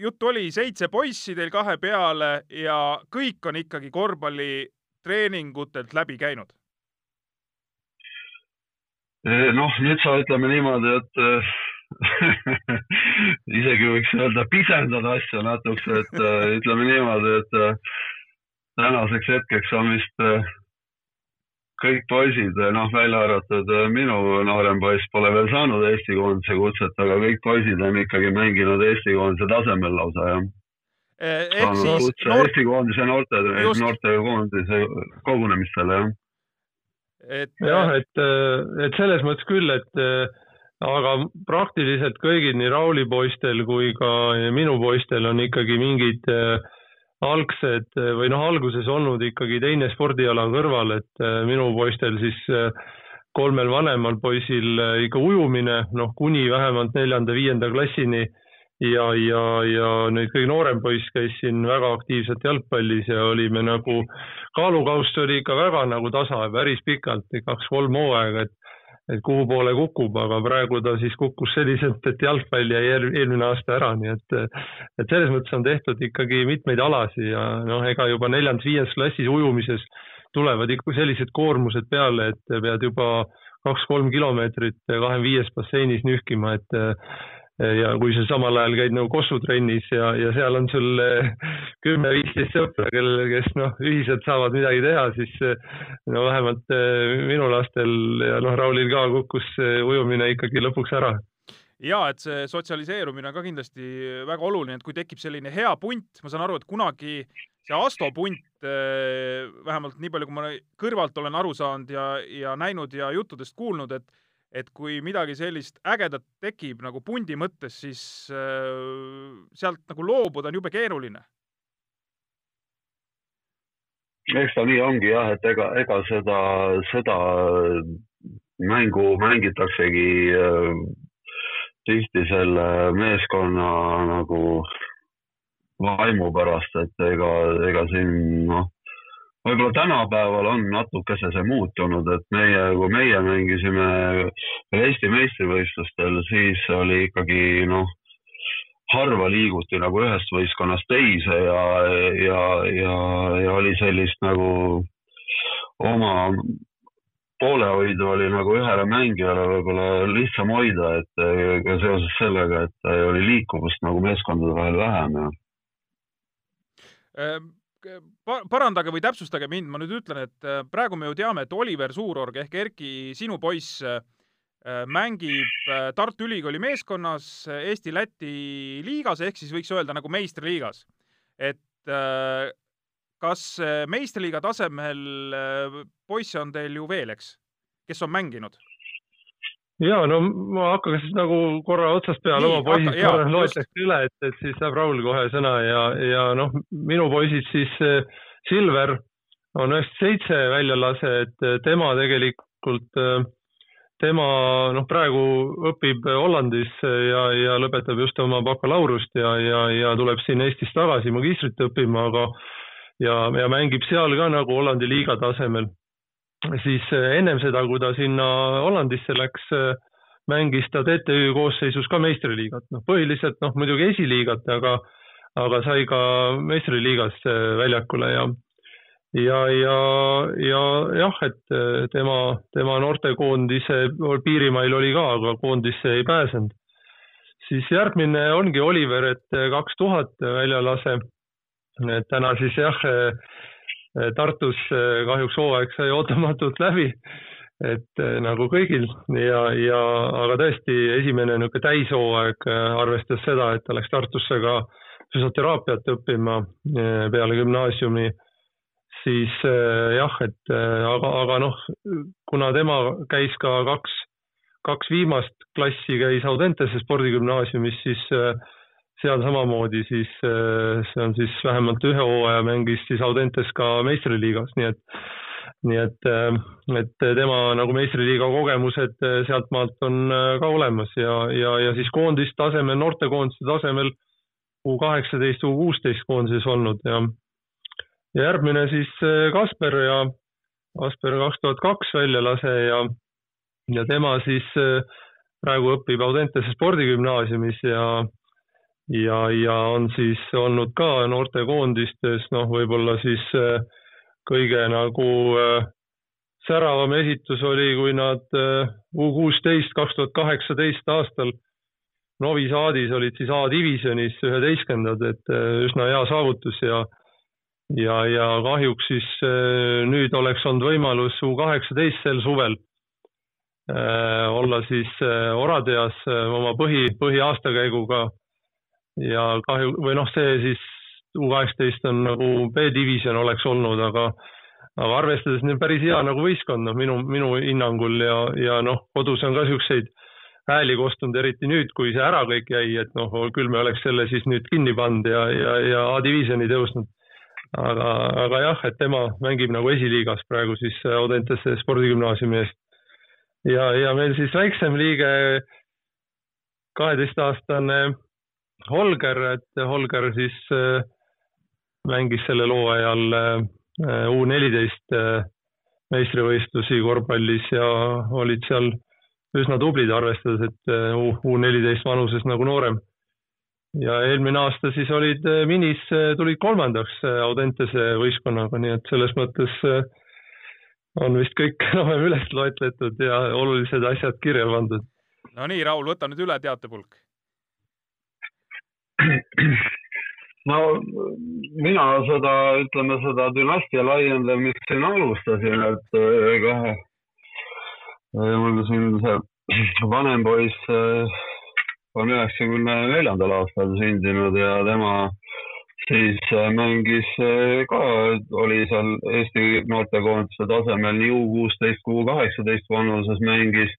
juttu oli seitse poissi teil kahe peale ja kõik on ikkagi korvpallitreeningutelt läbi käinud noh, nüüd sa ütleme niimoodi, et äh, isegi võiks öelda pisendada asja natukese, et äh, ütleme niimoodi, et tänaseks hetkeks on vist kõik poisid, noh, välja arvatud minu noorem poiss pole veel saanud Eesti koondise kutset, aga kõik poisid on ikkagi mänginud Eesti koondise tasemel lausa, jah. ehk siis noort... Eesti koondise noorte, noortekoondise kogunemistele, jah et jah, et, äh, et selles mõttes küll, et äh, aga praktiliselt kõigil, nii Rauli poistel kui ka minu poistel on ikkagi mingid äh, algsed või noh, alguses olnud ikkagi teine spordiala kõrval, et minu poistel siis kolmel vanemal poisil ikka ujumine, noh, kuni vähemalt neljanda-viienda klassini ja, ja, ja nüüd kõige noorem poiss käis siin väga aktiivselt jalgpallis ja olime nagu, kaalukauss oli ikka väga nagu tasa, päris pikalt, kaks-kolm hooaega, et et kuhu poole kukub, aga praegu ta siis kukkus selliselt, et jalgpall jäi eelmine aasta ära, nii et et selles mõttes on tehtud ikkagi mitmeid alasid ja noh, ega juba neljandas-viiendas klassis ujumises tulevad ikka sellised koormused peale, et pead juba kaks-kolm kilomeetrit kahekümne viies basseinis nühkima, et ja kui sa samal ajal käid nagu Kossu trennis ja, ja seal on sul eh, kümme-viisteist sõpra, kellel, kes noh, ühiselt saavad midagi teha, siis eh, no vähemalt eh, minu lastel ja noh, Raulil ka kukkus ujumine ikkagi lõpuks ära. Ja et see sotsialiseerumine on ka kindlasti väga oluline, et kui tekib selline hea punt, ma saan aru, et kunagi see Asto punt, vähemalt nii palju, kui ma kõrvalt olen aru saanud ja, ja näinud ja juttudest kuulnud, et et kui midagi sellist ägedat tekib nagu pundi mõttes, siis äh, sealt nagu loobuda on jube keeruline. eks ta nii ongi jah, et ega, ega seda, seda mängu mängitaksegi äh, tihti selle meeskonna nagu vaimu pärast, et ega, ega siin noh võib-olla tänapäeval on natukese see muutunud, et meie, kui meie mängisime Eesti meistrivõistlustel, siis oli ikkagi noh, harva liiguti nagu ühest võistkonnast teise ja, ja, ja, ja oli sellist nagu oma poolehoidu oli nagu ühele mängijale võib-olla lihtsam hoida, et ka seoses sellega, et oli liikuvust nagu meeskondade vahel vähem ja ähm parandage või täpsustage mind, ma nüüd ütlen, et äh, praegu me ju teame, et Oliver Suurorg ehk Erki, sinu poiss, äh, mängib äh, Tartu Ülikooli meeskonnas Eesti-Läti liigas ehk siis võiks öelda nagu meistriliigas. et kas meistriliiga tasemel poisse on teil ju veel, eks, kes on mänginud? Ja no ma hakkan siis nagu korra otsast peale oma poisid korra loetleks üle, et, et siis saab Raul kohe sõna ja, ja noh, minu poisid siis Silver on üheksakümmend seitse väljalase, et tema tegelikult äh, tema noh, praegu õpib Hollandis ja, ja lõpetab just oma bakalaureust ja, ja, ja tuleb siin Eestis tagasi magistrit õppima, aga ja, ja mängib seal ka nagu Hollandi liiga tasemel. Siis eh, ennem seda, kui ta sinna Hollandisse läks, eh, mängis ta TTÜ koosseisus ka meistriliigat, noh põhiliselt noh, muidugi esiliigat, aga aga sai ka meistriliigas eh, väljakule ja ja, ja, ja jah, et tema, tema noortekoondise piirimail oli ka, aga koondisse ei pääsenud. siis järgmine ongi Oliver, et kaks tuhat väljalase. täna siis jah, Tartus kahjuks hooaeg sai ootamatult läbi, et nagu kõigil. Ja, ja aga tõesti esimene niisugune täishooaeg arvestas seda, et ta läks Tartusse ka füsioteraapiat õppima peale gümnaasiumi. Siis äh, jah, et äh, aga, aga noh, kuna tema käis ka kaks, kaks viimast klassi käis Audentese spordigümnaasiumis, siis äh, seal samamoodi siis see on siis vähemalt ühe hooaja mängis siis Audentes ka meistriliigas, nii et nii et, et tema nagu meistriliiga kogemused sealtmaalt on ka olemas ja, ja, ja siis koondist tasemel, noortekoondiste tasemel U kaheksateist, U kuusteist koondises olnud ja ja järgmine siis äh, Kasper ja Kasper kaks tuhat kaks väljalase ja, ja tema siis äh, praegu õpib Audentese spordigümnaasiumis ja, ja, ja on siis olnud ka noortekoondistes, noh, võib-olla siis äh, kõige nagu säravam esitus oli, kui nad U kuusteist, kaks tuhat kaheksateist aastal Novi Sadis olid siis A-divisjonis üheteistkümnendad, et üsna hea saavutus ja ja, ja kahjuks siis äh, nüüd oleks olnud võimalus U kaheksateist sel suvel äh, olla siis äh, Oradeas oma põhi, põhiaastakäiguga ja kahju, või noh, see siis U kaheksateist on nagu B-divisjon oleks olnud, aga aga arvestades nüüd päris hea nagu võistkond, noh minu, minu hinnangul ja, ja noh, kodus on ka siukseid hääli kostunud, eriti nüüd, kui see ära kõik jäi, et noh, küll me oleks selle siis nüüd kinni pannud ja, ja, ja A-divisjoni tõusnud aga, aga jah, et tema mängib nagu esiliigas praegu siis Audentese spordigümnaasiumi eest. ja, ja meil siis väiksem liige, kaheteistaastane Holger, et Holger siis äh, mängis sellel hooajal äh, U neliteist äh, meistrivõistlusi korvpallis ja olid seal üsna tublid, arvestades, et U neliteist vanuses nagu noorem ja eelmine aasta siis olid minis, tulid kolmandaks Audentese võistkonnaga, nii et selles mõttes on vist kõik enam-vähem üles loetletud ja olulised asjad kirja pandud. no nii, Raul, võta nüüd üle teatepulk. no mina seda, ütleme seda dünastia laiendamist siin alustasin, et ega mul siin see vanem poiss on üheksakümne neljandal aastal sündinud ja tema siis mängis ka, oli seal Eesti noortekoondise tasemel nii U kuusteist kui U kaheksateist vanuses mängis,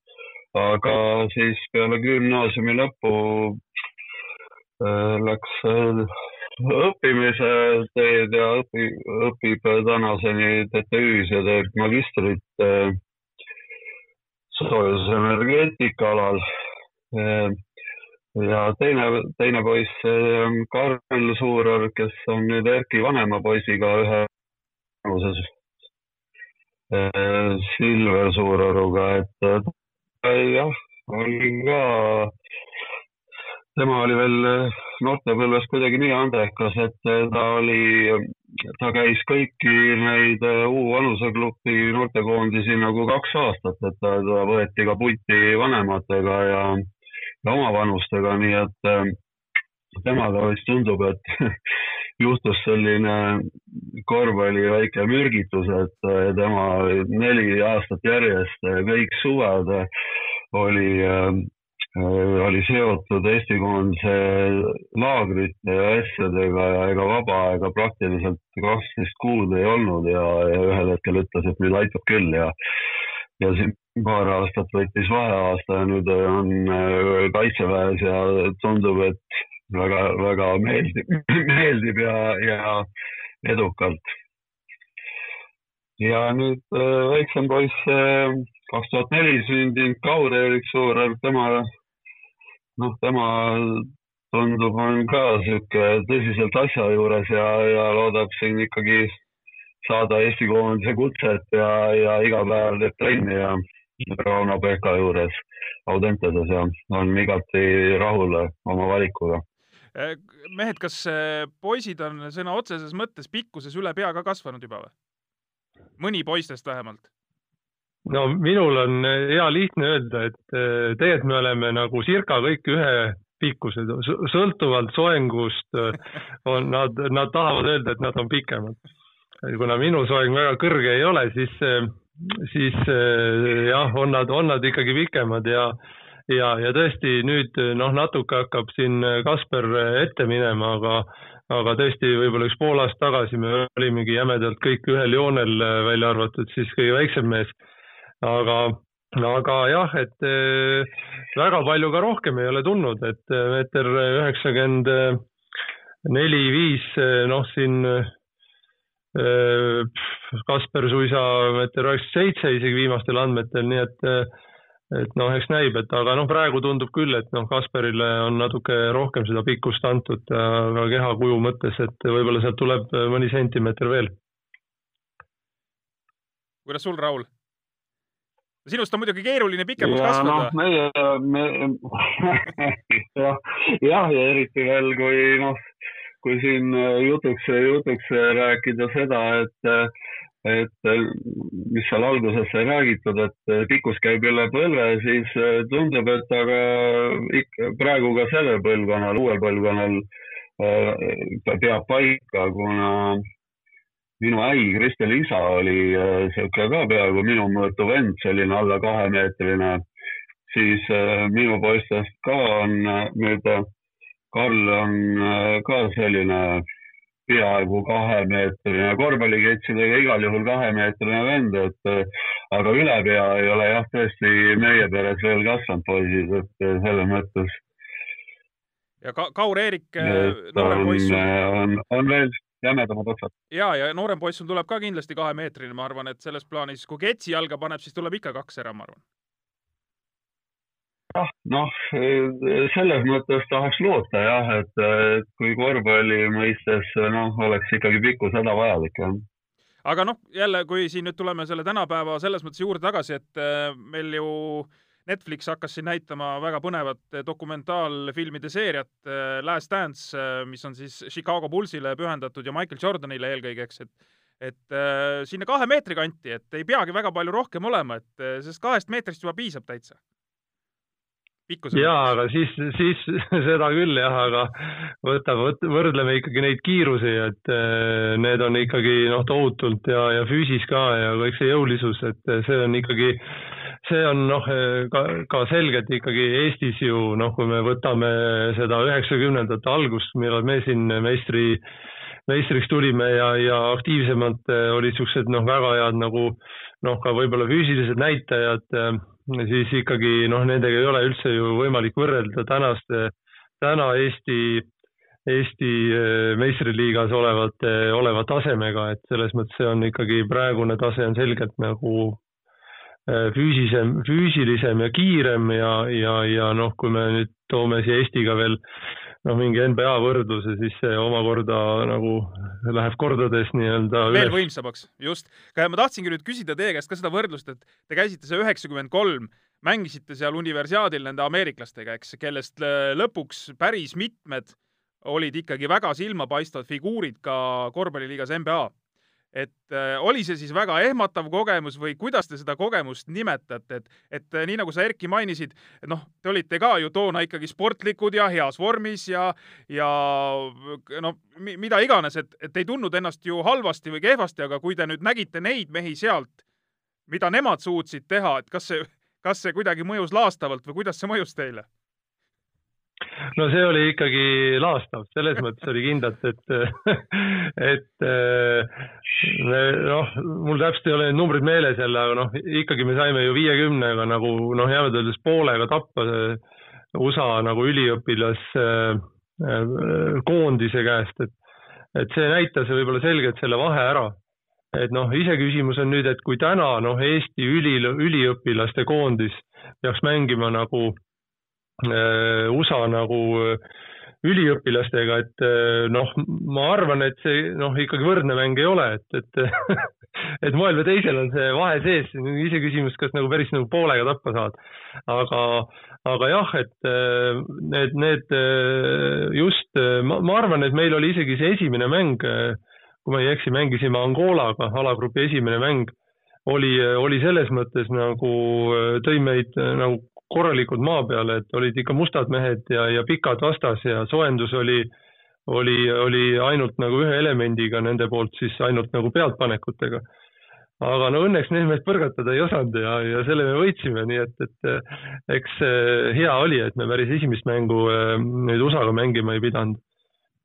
aga siis peale gümnaasiumi lõppu läks õppimise teed ja õpi, õpib tänaseni TTÜ-s ja teeb magistrit soojusenergeetika alal. Ja teine, teine poiss on Karl Suuror, kes on nüüd Erki vanema poisiga ühe vanuses. Äh, Silver Suuroruga, et äh, jah, oli ka, tema oli veel noortepõlves kuidagi nii andekas, et ta oli, ta käis kõiki neid U vanusegrupi noortekoondisi nagu kaks aastat, et ta, ta võeti ka pulti vanematega ja omavanustega, nii et temaga vist tundub, et juhtus selline korvpalli väike mürgitus, et tema neli aastat järjest, kõik suved oli oli seotud Eesti koondise laagrite ja asjadega ja ega vaba aega praktiliselt kaksteist kuud ei olnud ja, ja ühel hetkel ütles, et nüüd aitab küll ja ja siin paar aastat võttis vaheaasta ja nüüd on äh, kaitseväes ja tundub, et väga-väga meeldib, meeldib ja, ja edukalt. ja nüüd äh, väiksem poiss, äh, kaks tuhat neli sündinud Kaur-Erik Suurel, tema noh, tema tundub, on ka sihuke tõsiselt asja juures ja, ja loodab siin ikkagi saada Eesti koondise kutset ja, ja iga päev teeb trenni ja Rauno Pehka juures Audenteses ja on igati rahul oma valikuga. Eh, mehed, kas eh, poisid on sõna otseses mõttes pikkuses üle pea ka kasvanud juba või? mõni poistest vähemalt no minul on hea lihtne öelda, et eh, tegelikult me oleme nagu circa kõik ühe pikkused, sõltuvalt soengust eh, on nad, nad tahavad öelda, et nad on pikemad. kuna minu soeng väga kõrge ei ole, siis, eh, siis jah, on nad, on nad ikkagi pikemad ja ja, ja tõesti nüüd noh, natuke hakkab siin Kasper ette minema, aga aga tõesti, võib-olla üks pool aastat tagasi me olimegi jämedalt kõik ühel joonel, välja arvatud siis kõige väiksem mees aga, aga jah, et äh, väga palju ka rohkem ei ole tulnud, et äh, meeter üheksakümmend neli, viis, äh, noh, siin Kasper suisa meeter üheksakümmend seitse isegi viimastel andmetel, nii et et noh, eks näib, et aga noh, praegu tundub küll, et noh, Kasperile on natuke rohkem seda pikkust antud ka kehakuju mõttes, et võib-olla sealt tuleb mõni sentimeeter veel. kuidas sul, Raul? Sinust on muidugi keeruline pikemaks kasvada. noh, meie, me jah, jah, ja eriti veel, kui noh, kui siin jutuks, jutuks rääkida seda, et, et mis seal alguses sai räägitud, et pikkus käib üle põlve, siis tundub, et aga ikka praegu ka sellel põlvkonnal, uuel põlvkonnal peab paika, kuna minu äi Kristel isa oli äh, sihuke ka peaaegu minu mõõtu vend, selline alla kahemeetrine. siis äh, minu poistest ka on äh, nüüd, Karl on ka selline peaaegu kahemeetrine, korvpalliketsidega igal juhul kahemeetrine vend, et aga üle pea ei ole jah, tõesti meie peres veel kasvanud poisid, et selles mõttes. ja ka Kaur-Eerik, noorem poiss. on, on veel jämedamad otsad. ja, ja noorem poiss sul tuleb ka kindlasti kahemeetrine, ma arvan, et selles plaanis, kui ketsi jalga paneb, siis tuleb ikka kaks ära, ma arvan. jah, noh, selles mõttes tahaks loota jah, et kui korvpalli mõistes noh, oleks ikkagi pikkus hädavajalik, jah aga noh, jälle, kui siin nüüd tuleme selle tänapäeva selles mõttes juurde tagasi, et äh, meil ju äh, Netflix hakkas siin näitama väga põnevat dokumentaalfilmide seeriat eh, Last Dance, eh, mis on siis Chicago Bullsile pühendatud ja Michael Jordanile eelkõige, eks, et et äh, sinna kahe meetri kanti, et ei peagi väga palju rohkem olema, et sellest kahest meetrist juba piisab täitsa. Jaa, aga siis, siis seda küll jah, aga võta, võrdleme ikkagi neid kiirusi, et äh, need on ikkagi noh, tohutult ja, ja füüsis ka ja kõik see jõulisus, et see on ikkagi äh, see on noh, ka, ka selgelt ikkagi Eestis ju noh, kui me võtame seda üheksakümnendate algust, millal me siin meistri, meistriks tulime ja, ja aktiivsemalt olid siuksed noh, väga head nagu noh, ka võib-olla füüsilised näitajad, siis ikkagi noh, nendega ei ole üldse ju võimalik võrrelda. Tänaste, täna Eesti Eesti eh, meistriliigas olevate, oleva tasemega, et selles mõttes see on ikkagi praegune tase on selgelt nagu Äh, füüsisem, füüsilisem ja kiirem ja, ja, ja noh, kui me nüüd toome siia Eestiga veel noh, mingi NBA võrdluse, siis see omakorda nagu läheb kordades nii-öelda veel üles. võimsamaks, just. ma tahtsingi nüüd küsida teie käest ka seda võrdlust, et te käisite see üheksakümmend kolm, mängisite seal universiaadil nende ameeriklastega, eks, kellest lõpuks päris mitmed olid ikkagi väga silmapaistvad figuurid ka korvpalliliigas NBA et äh, oli see siis väga ehmatav kogemus või kuidas te seda kogemust nimetate, et, et äh, nii nagu sa, Erki, mainisid, noh, te olite ka ju toona ikkagi sportlikud ja heas vormis ja, ja no mida iganes, et, et ei tundnud ennast ju halvasti või kehvasti, aga kui te nüüd nägite neid mehi sealt, mida nemad suutsid teha, et kas see, kas see kuidagi mõjus laastavalt või kuidas see mõjus teile? No see oli ikkagi laastav, selles mõttes oli kindlalt, et, et noh, mul täpselt ei ole need numbrid meeles jälle, aga noh, ikkagi me saime ju viiekümnega nagu noh, jäävad öeldes poolega tappa USA nagu üliõpilas koondise käest, et, et see näitas võib-olla selgelt selle vahe ära. et noh, iseküsimus on nüüd, et kui täna noh, Eesti üli, üliõpilaste koondis peaks mängima nagu Äh, USA nagu äh, üliõpilastega, et äh, noh, ma arvan, et see noh, ikkagi võrdne mäng ei ole, et, et et moel või teisel on see vahe sees, iseküsimus, kas nagu päris nagu poolega tappa saad. aga, aga jah, et need, need just, ma, ma arvan, et meil oli isegi see esimene mäng, kui ma ei eksi, mängisime Angolaga, alagrupi esimene mäng oli, oli selles mõttes nagu, tõi meid nagu korralikult maa peale, et olid ikka mustad mehed ja, ja pikad vastas ja soojendus oli, oli, oli ainult nagu ühe elemendiga nende poolt siis ainult nagu pealtpanekutega. aga no õnneks need mehed põrgatada ei osanud ja, ja selle me võitsime, nii et, et eks hea oli, et me päris esimest mängu eh, nüüd USA-ga mängima ei pidanud.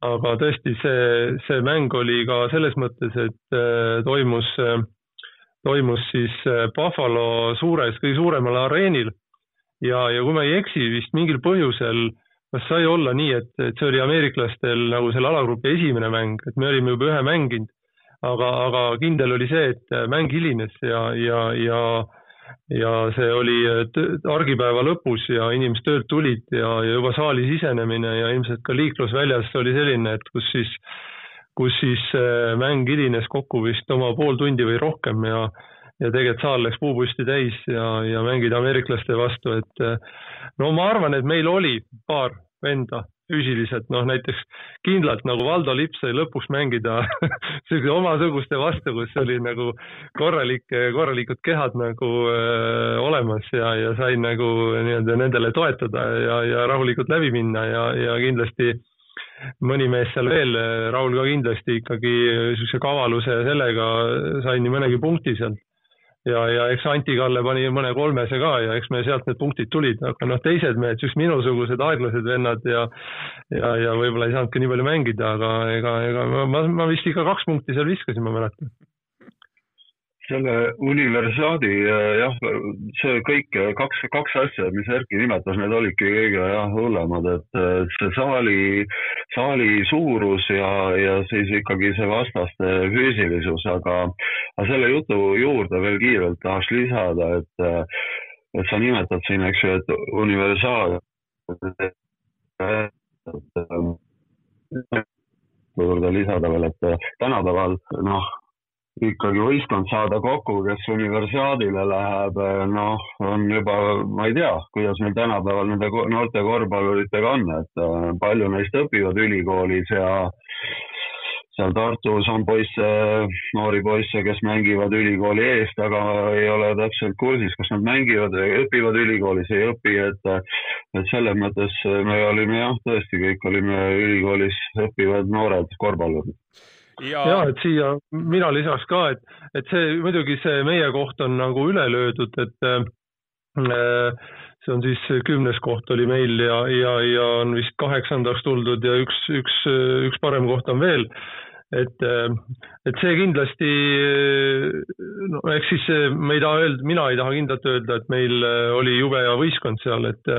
aga tõesti, see, see mäng oli ka selles mõttes, et eh, toimus, toimus siis eh, Buffalo suures, kõige suuremal areenil ja, ja kui ma ei eksi, vist mingil põhjusel kas sai olla nii, et, et see oli ameeriklastel nagu selle alagrupi esimene mäng, et me olime juba ühe mänginud, aga, aga kindel oli see, et mäng hilines ja, ja, ja ja see oli argipäeva lõpus ja inimesed töölt tulid ja, ja juba saali sisenemine ja ilmselt ka liiklus väljas oli selline, et kus siis, kus siis äh, mäng hilines kokku vist oma pool tundi või rohkem ja ja tegelikult saal läks puupüsti täis ja, ja mängida ameeriklaste vastu, et no ma arvan, et meil oli paar venda füüsiliselt, noh näiteks kindlalt nagu Valdo Lips sai lõpuks mängida sellise omasuguste vastu, kus oli nagu korralik, korralikud kehad nagu öö, olemas ja, ja sain nagu nii-öelda nendele toetada ja, ja rahulikult läbi minna ja, ja kindlasti mõni mees seal veel, Raul ka kindlasti ikkagi niisuguse kavaluse ja sellega sai nii mõnegi punkti sealt ja, ja eks Anti Kalle pani mõne kolmese ka ja eks me sealt need punktid tulid, aga noh, teised mehed, just minusugused aeglased vennad ja ja, ja võib-olla ei saanudki nii palju mängida, aga ega, ega ma, ma vist ikka kaks punkti seal viskasin, ma mäletan selle universaadi jah, see kõik kaks, kaks asja, mis Erki nimetas, need olidki kõige jah hullemad, et see saali, saali suurus ja, ja siis ikkagi see vastaste füüsilisus, aga, aga selle jutu juurde veel kiirelt tahaks lisada, et, et sa nimetad siin, eks ju, et universaal juurde lisada veel, et tänapäeval noh ikkagi võistkond saada kokku, kes universaadile läheb, noh, on juba, ma ei tea, kuidas meil tänapäeval nende noorte korvpalluritega on, et äh, palju neist õpivad ülikoolis ja seal Tartus on poisse, noori poisse, kes mängivad ülikooli eest, aga ei ole täpselt kursis, kas nad mängivad või õpivad ülikoolis, ei õpi, et et selles mõttes me olime jah, tõesti, kõik olime ülikoolis õppivad noored korvpallurid ja, ja, et siia mina lisaks ka, et, et see muidugi see meie koht on nagu üle löödud, et äh, see on siis kümnes koht oli meil ja, ja, ja on vist kaheksandaks tuldud ja üks, üks, üks parem koht on veel. et, äh, et see kindlasti, no eks siis me ei taha öelda, mina ei taha kindlalt öelda, et meil oli jube hea võistkond seal, et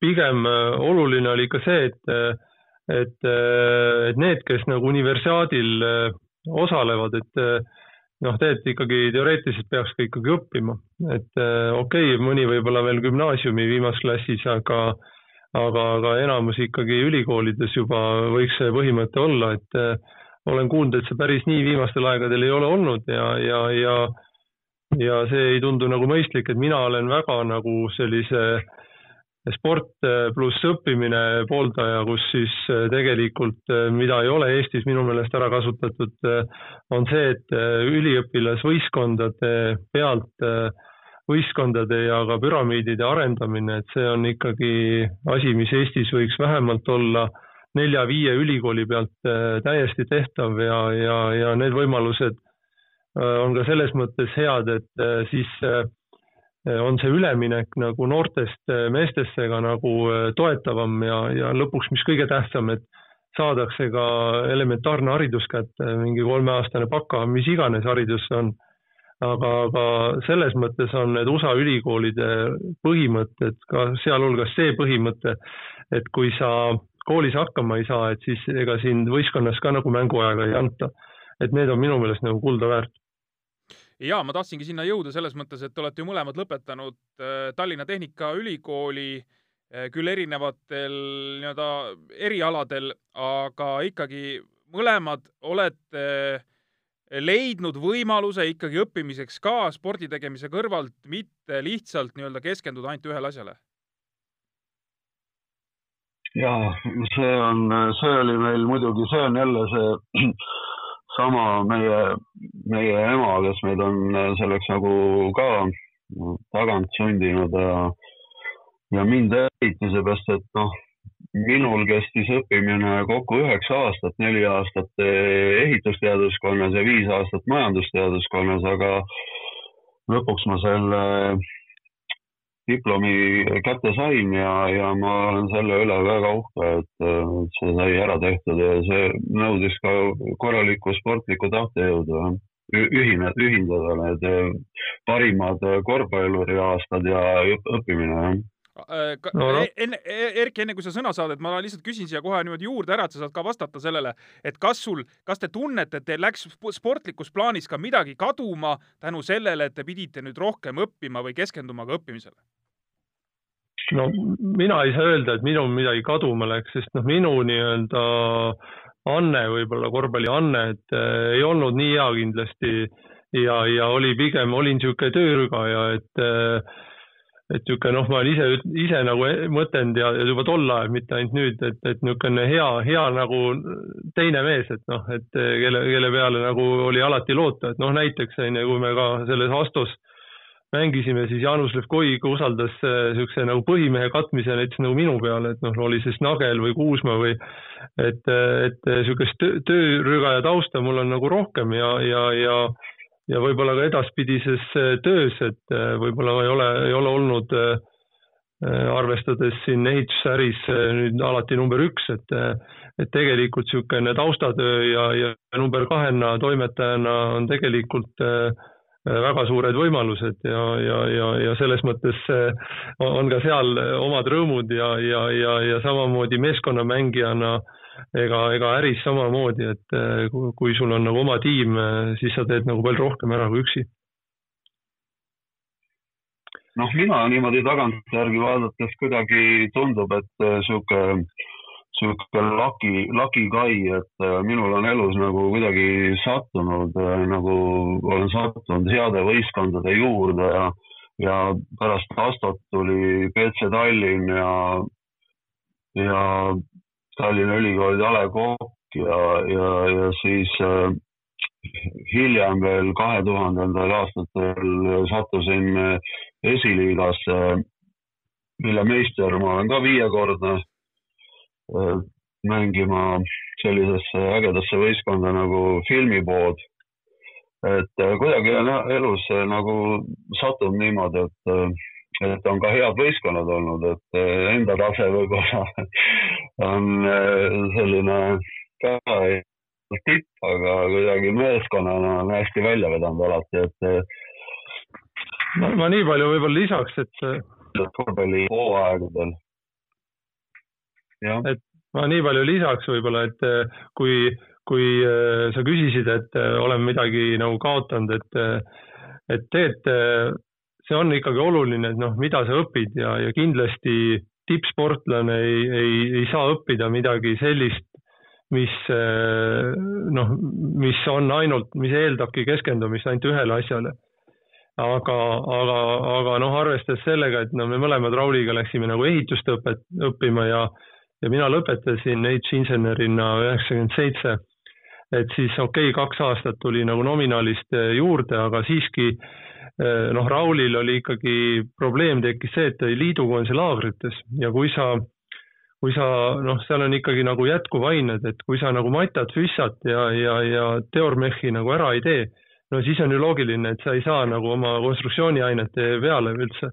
pigem oluline oli ikka see, et et, äh, et need, kes nagu universiaadil äh, osalevad, et äh, noh, tegelikult ikkagi teoreetiliselt peaks ka ikkagi õppima, et okei okay,, mõni võib-olla veel gümnaasiumi viimases klassis, aga aga, aga enamus ikkagi ülikoolides juba võiks see põhimõte olla, et olen kuulnud, et see päris nii viimastel aegadel ei ole olnud ja, ja, ja ja see ei tundu nagu mõistlik, et mina olen väga nagu sellise äh, sport äh, pluss õppimine pooldaja, kus siis äh, tegelikult, äh, mida ei ole Eestis minu meelest ära kasutatud, on see, et üliõpilasvõistkondade pealt võistkondade ja ka püramiidide arendamine, et see on ikkagi asi, mis Eestis võiks vähemalt olla nelja-viie ülikooli pealt täiesti tehtav ja, ja, ja need võimalused on ka selles mõttes head, et siis on see üleminek nagu noortest meestesse ka nagu toetavam ja, ja lõpuks, mis kõige tähtsam, et saadakse ka elementaarne haridus kätte, mingi kolmeaastane baka, mis iganes haridus see on. aga, aga selles mõttes on need USA ülikoolide põhimõtted, ka sealhulgas see põhimõte, et kui sa koolis hakkama ei saa, et siis ega sind võistkonnas ka nagu mänguaega ei anta. et need on minu meelest nagu kulda väärt ja ma tahtsingi sinna jõuda selles mõttes, et te olete ju mõlemad lõpetanud äh, Tallinna Tehnikaülikooli äh, küll erinevatel nii-öelda erialadel, aga ikkagi mõlemad olete leidnud võimaluse ikkagi õppimiseks ka spordi tegemise kõrvalt, mitte lihtsalt nii-öelda keskenduda ainult ühele asjale? ja see on, see oli meil muidugi, see on jälle see sama meie, meie ema, kes meid on selleks nagu ka tagant sundinud ja ja mind eriti seepärast, et noh, minul kestis õppimine kokku üheksa aastat, neli aastat ehitusteaduskonnas ja viis aastat majandusteaduskonnas, aga lõpuks ma selle diplomi kätte sain ja, ja ma olen selle üle väga uhke, et see sai ära tehtud ja see nõudis ka korralikku sportlikku tahtejõudu ühine, ühindada need parimad korvpalluri aastad ja õppimine Äh, no, no. E-, enne, e-, Erki, enne kui sa sõna saad, et ma lihtsalt küsin siia kohe niimoodi juurde ära, et sa saad ka vastata sellele, et kas sul, kas te tunnete, et teil läks sportlikus plaanis ka midagi kaduma tänu sellele, et te pidite nüüd rohkem õppima või keskenduma ka õppimisele? No mina ei saa öelda, et minul midagi kaduma läks, sest noh, minu nii-öelda anne, võib-olla korvpalli anne, et äh, ei olnud nii hea kindlasti. Ja, ja oli pigem, olin niisugune töörügaja, et äh, et niisugune noh, ma olen ise, ise nagu mõtelnud ja, ja juba tol ajal, mitte ainult nüüd, et, et niisugune hea, hea nagu teine mees, et noh, et kelle, kelle peale nagu oli alati loota, et noh, näiteks on ju, kui me ka selles Astos mängisime, siis Jaanus Levkoik usaldas niisuguse nagu põhimehe katmise näiteks nagu minu peale, et noh, oli siis Nagel või Kuusma või et, et niisugust töörügaja tausta mul on nagu rohkem ja, ja, ja ja võib-olla ka edaspidises äh, töös, et äh, võib-olla ei ole, ei ole olnud äh, arvestades siin ehitusäris nüüd alati number üks, et, et tegelikult niisugune taustatöö ja, ja number kahena toimetajana on tegelikult väga suured võimalused ja, ja, ja, ja selles mõttes on ka seal omad rõõmud ja, ja, ja, ja samamoodi meeskonnamängijana ega, ega äris samamoodi, et eh, kui sul on nagu oma tiim, eh, siis sa teed nagu palju rohkem ära kui üksi. noh, mina niimoodi tagantjärgi vaadates kuidagi tundub, et eh, sihuke, lucky guy, et minul on elus nagu kuidagi sattunud, nagu olen sattunud heade võistkondade juurde ja, ja pärast Astot tuli BC Tallinn ja, ja Tallinna Ülikooli A Le Coq ja, ja, ja siis äh, hiljem veel kahe tuhandendal aastatel sattusin äh, esiliigasse, mille meister ma olen ka viiekordne. äh, mängima sellisesse ägedasse võistkonda nagu filmipood. et äh, kuidagi on elus äh, nagu sattunud niimoodi, et äh, et on ka head võistkonnad olnud, et enda tase võib-olla on selline ka tipp, aga kuidagi meeskonnana on hästi välja vedanud alati, et. Ma, nii palju võib-olla lisaks, et. korvpalli hooaegadel. Et ma nii palju lisaks võib-olla, et kui, kui sa küsisid, et olen midagi nagu kaotanud, et, et tegelikult see on ikkagi oluline, et noh, mida sa õpid ja, ja kindlasti tippsportlane ei, ei, ei saa õppida midagi sellist, mis noh, mis on ainult, mis eeldabki keskendumist ainult ühele asjale. aga, aga, aga noh, arvestades sellega, et no me mõlemad Rauliga läksime nagu ehitust õpet-, õppima ja, ja mina lõpetasin ehitusinsenerina üheksakümmend seitse, et siis okei okay,, kaks aastat tuli nagu nominaalist juurde, aga siiski Äh, noh, Raulil oli ikkagi probleem tekkis see, et ta oli liidukonsilaagrites ja kui sa, kui sa noh, seal on ikkagi nagu jätkuvained, et kui sa nagu matat, füssat ja, ja, ja teormehhi nagu ära ei tee, no siis on ju loogiline, et sa ei saa nagu oma konstruktsiooniainete peale üldse.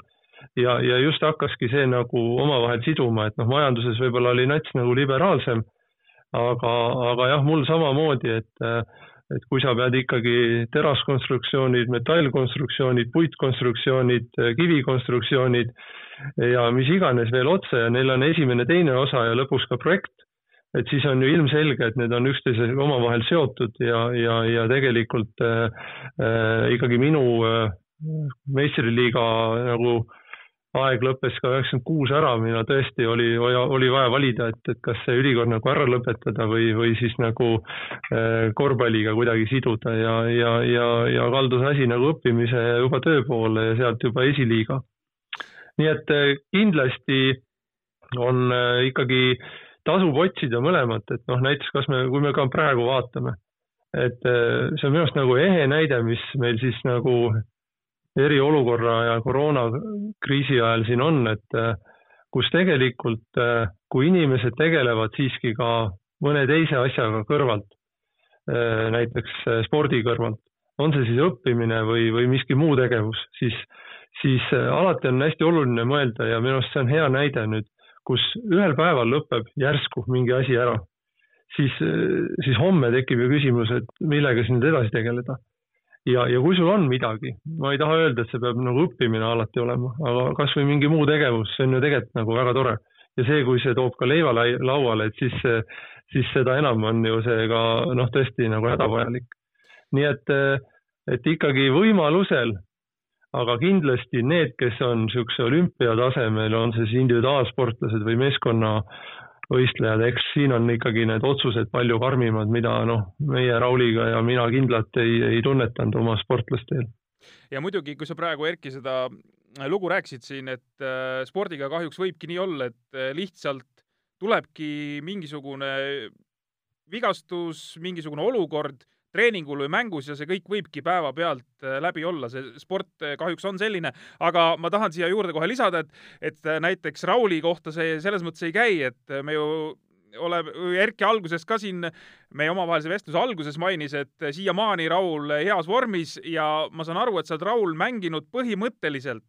Ja, ja just hakkaski see nagu omavahel siduma, et noh, majanduses võib-olla oli nats nagu liberaalsem, aga, aga jah, mul samamoodi, et et kui sa pead ikkagi teraskonstruktsioonid, metallkonstruktsioonid, puitkonstruktsioonid, kivikonstruktsioonid ja mis iganes veel otse ja neil on esimene, teine osa ja lõpuks ka projekt, et siis on ju ilmselge, et need on üksteisega omavahel seotud ja, ja, ja tegelikult äh, äh, ikkagi minu äh, meistriliiga nagu aeg lõppes ka üheksakümmend kuus ära, mina tõesti oli, oli vaja valida, et, et kas see ülikool nagu ära lõpetada või, või siis nagu äh, korvpalliga kuidagi siduda ja, ja, ja, ja kaldus asi nagu õppimise ja juba töö poole ja sealt juba esiliiga. nii et äh, kindlasti on äh, ikkagi tasub otsida mõlemat, et noh, näiteks kas me, kui me ka praegu vaatame, et see on minu arust nagu ehe näide, mis meil siis nagu eriolukorra ja koroonakriisi ajal siin on, et eh, kus tegelikult, eh, kui inimesed tegelevad siiski ka mõne teise asjaga kõrvalt, näiteks spordi kõrvalt, on see siis õppimine või, või miski muu tegevus, siis, siis alati on hästi oluline mõelda ja minu arust see on hea näide nüüd kus ühel päeval lõpeb järsku mingi asi ära, siis, siis homme tekib ju küsimus, et millega siis nüüd edasi tegeleda. Ja, ja kui sul on midagi, ma ei taha öelda, et see peab nagu õppimine alati olema, aga kasvõi mingi muu tegevus, see on ju tegelikult nagu väga tore. ja see, kui see toob ka leiva lauale, et siis, siis seda enam on ju see ka noh, tõesti nagu hädavajalik. nii et, et ikkagi võimalusel aga kindlasti need, kes on niisuguse olümpiatasemel, on see siis individuaalsportlased või meeskonnavõistlejad, eks siin on ikkagi need otsused palju karmimad, mida noh, meie Rauliga ja mina kindlalt ei, ei tunnetanud oma sportlastel. ja muidugi, kui sa praegu, Erki, seda lugu rääkisid siin, et äh, spordiga kahjuks võibki nii olla, et äh, lihtsalt tulebki mingisugune vigastus, mingisugune olukord treeningul või mängus ja see kõik võibki päevapealt äh, läbi olla, see sport äh, kahjuks on selline, aga ma tahan siia juurde kohe lisada, et, et äh, näiteks Rauli kohta see selles mõttes ei käi, et me ju oleme, Erki alguses ka siin meie omavahelise vestluse alguses mainis, et siiamaani Raul heas vormis ja ma saan aru, et sa oled, Raul, mänginud põhimõtteliselt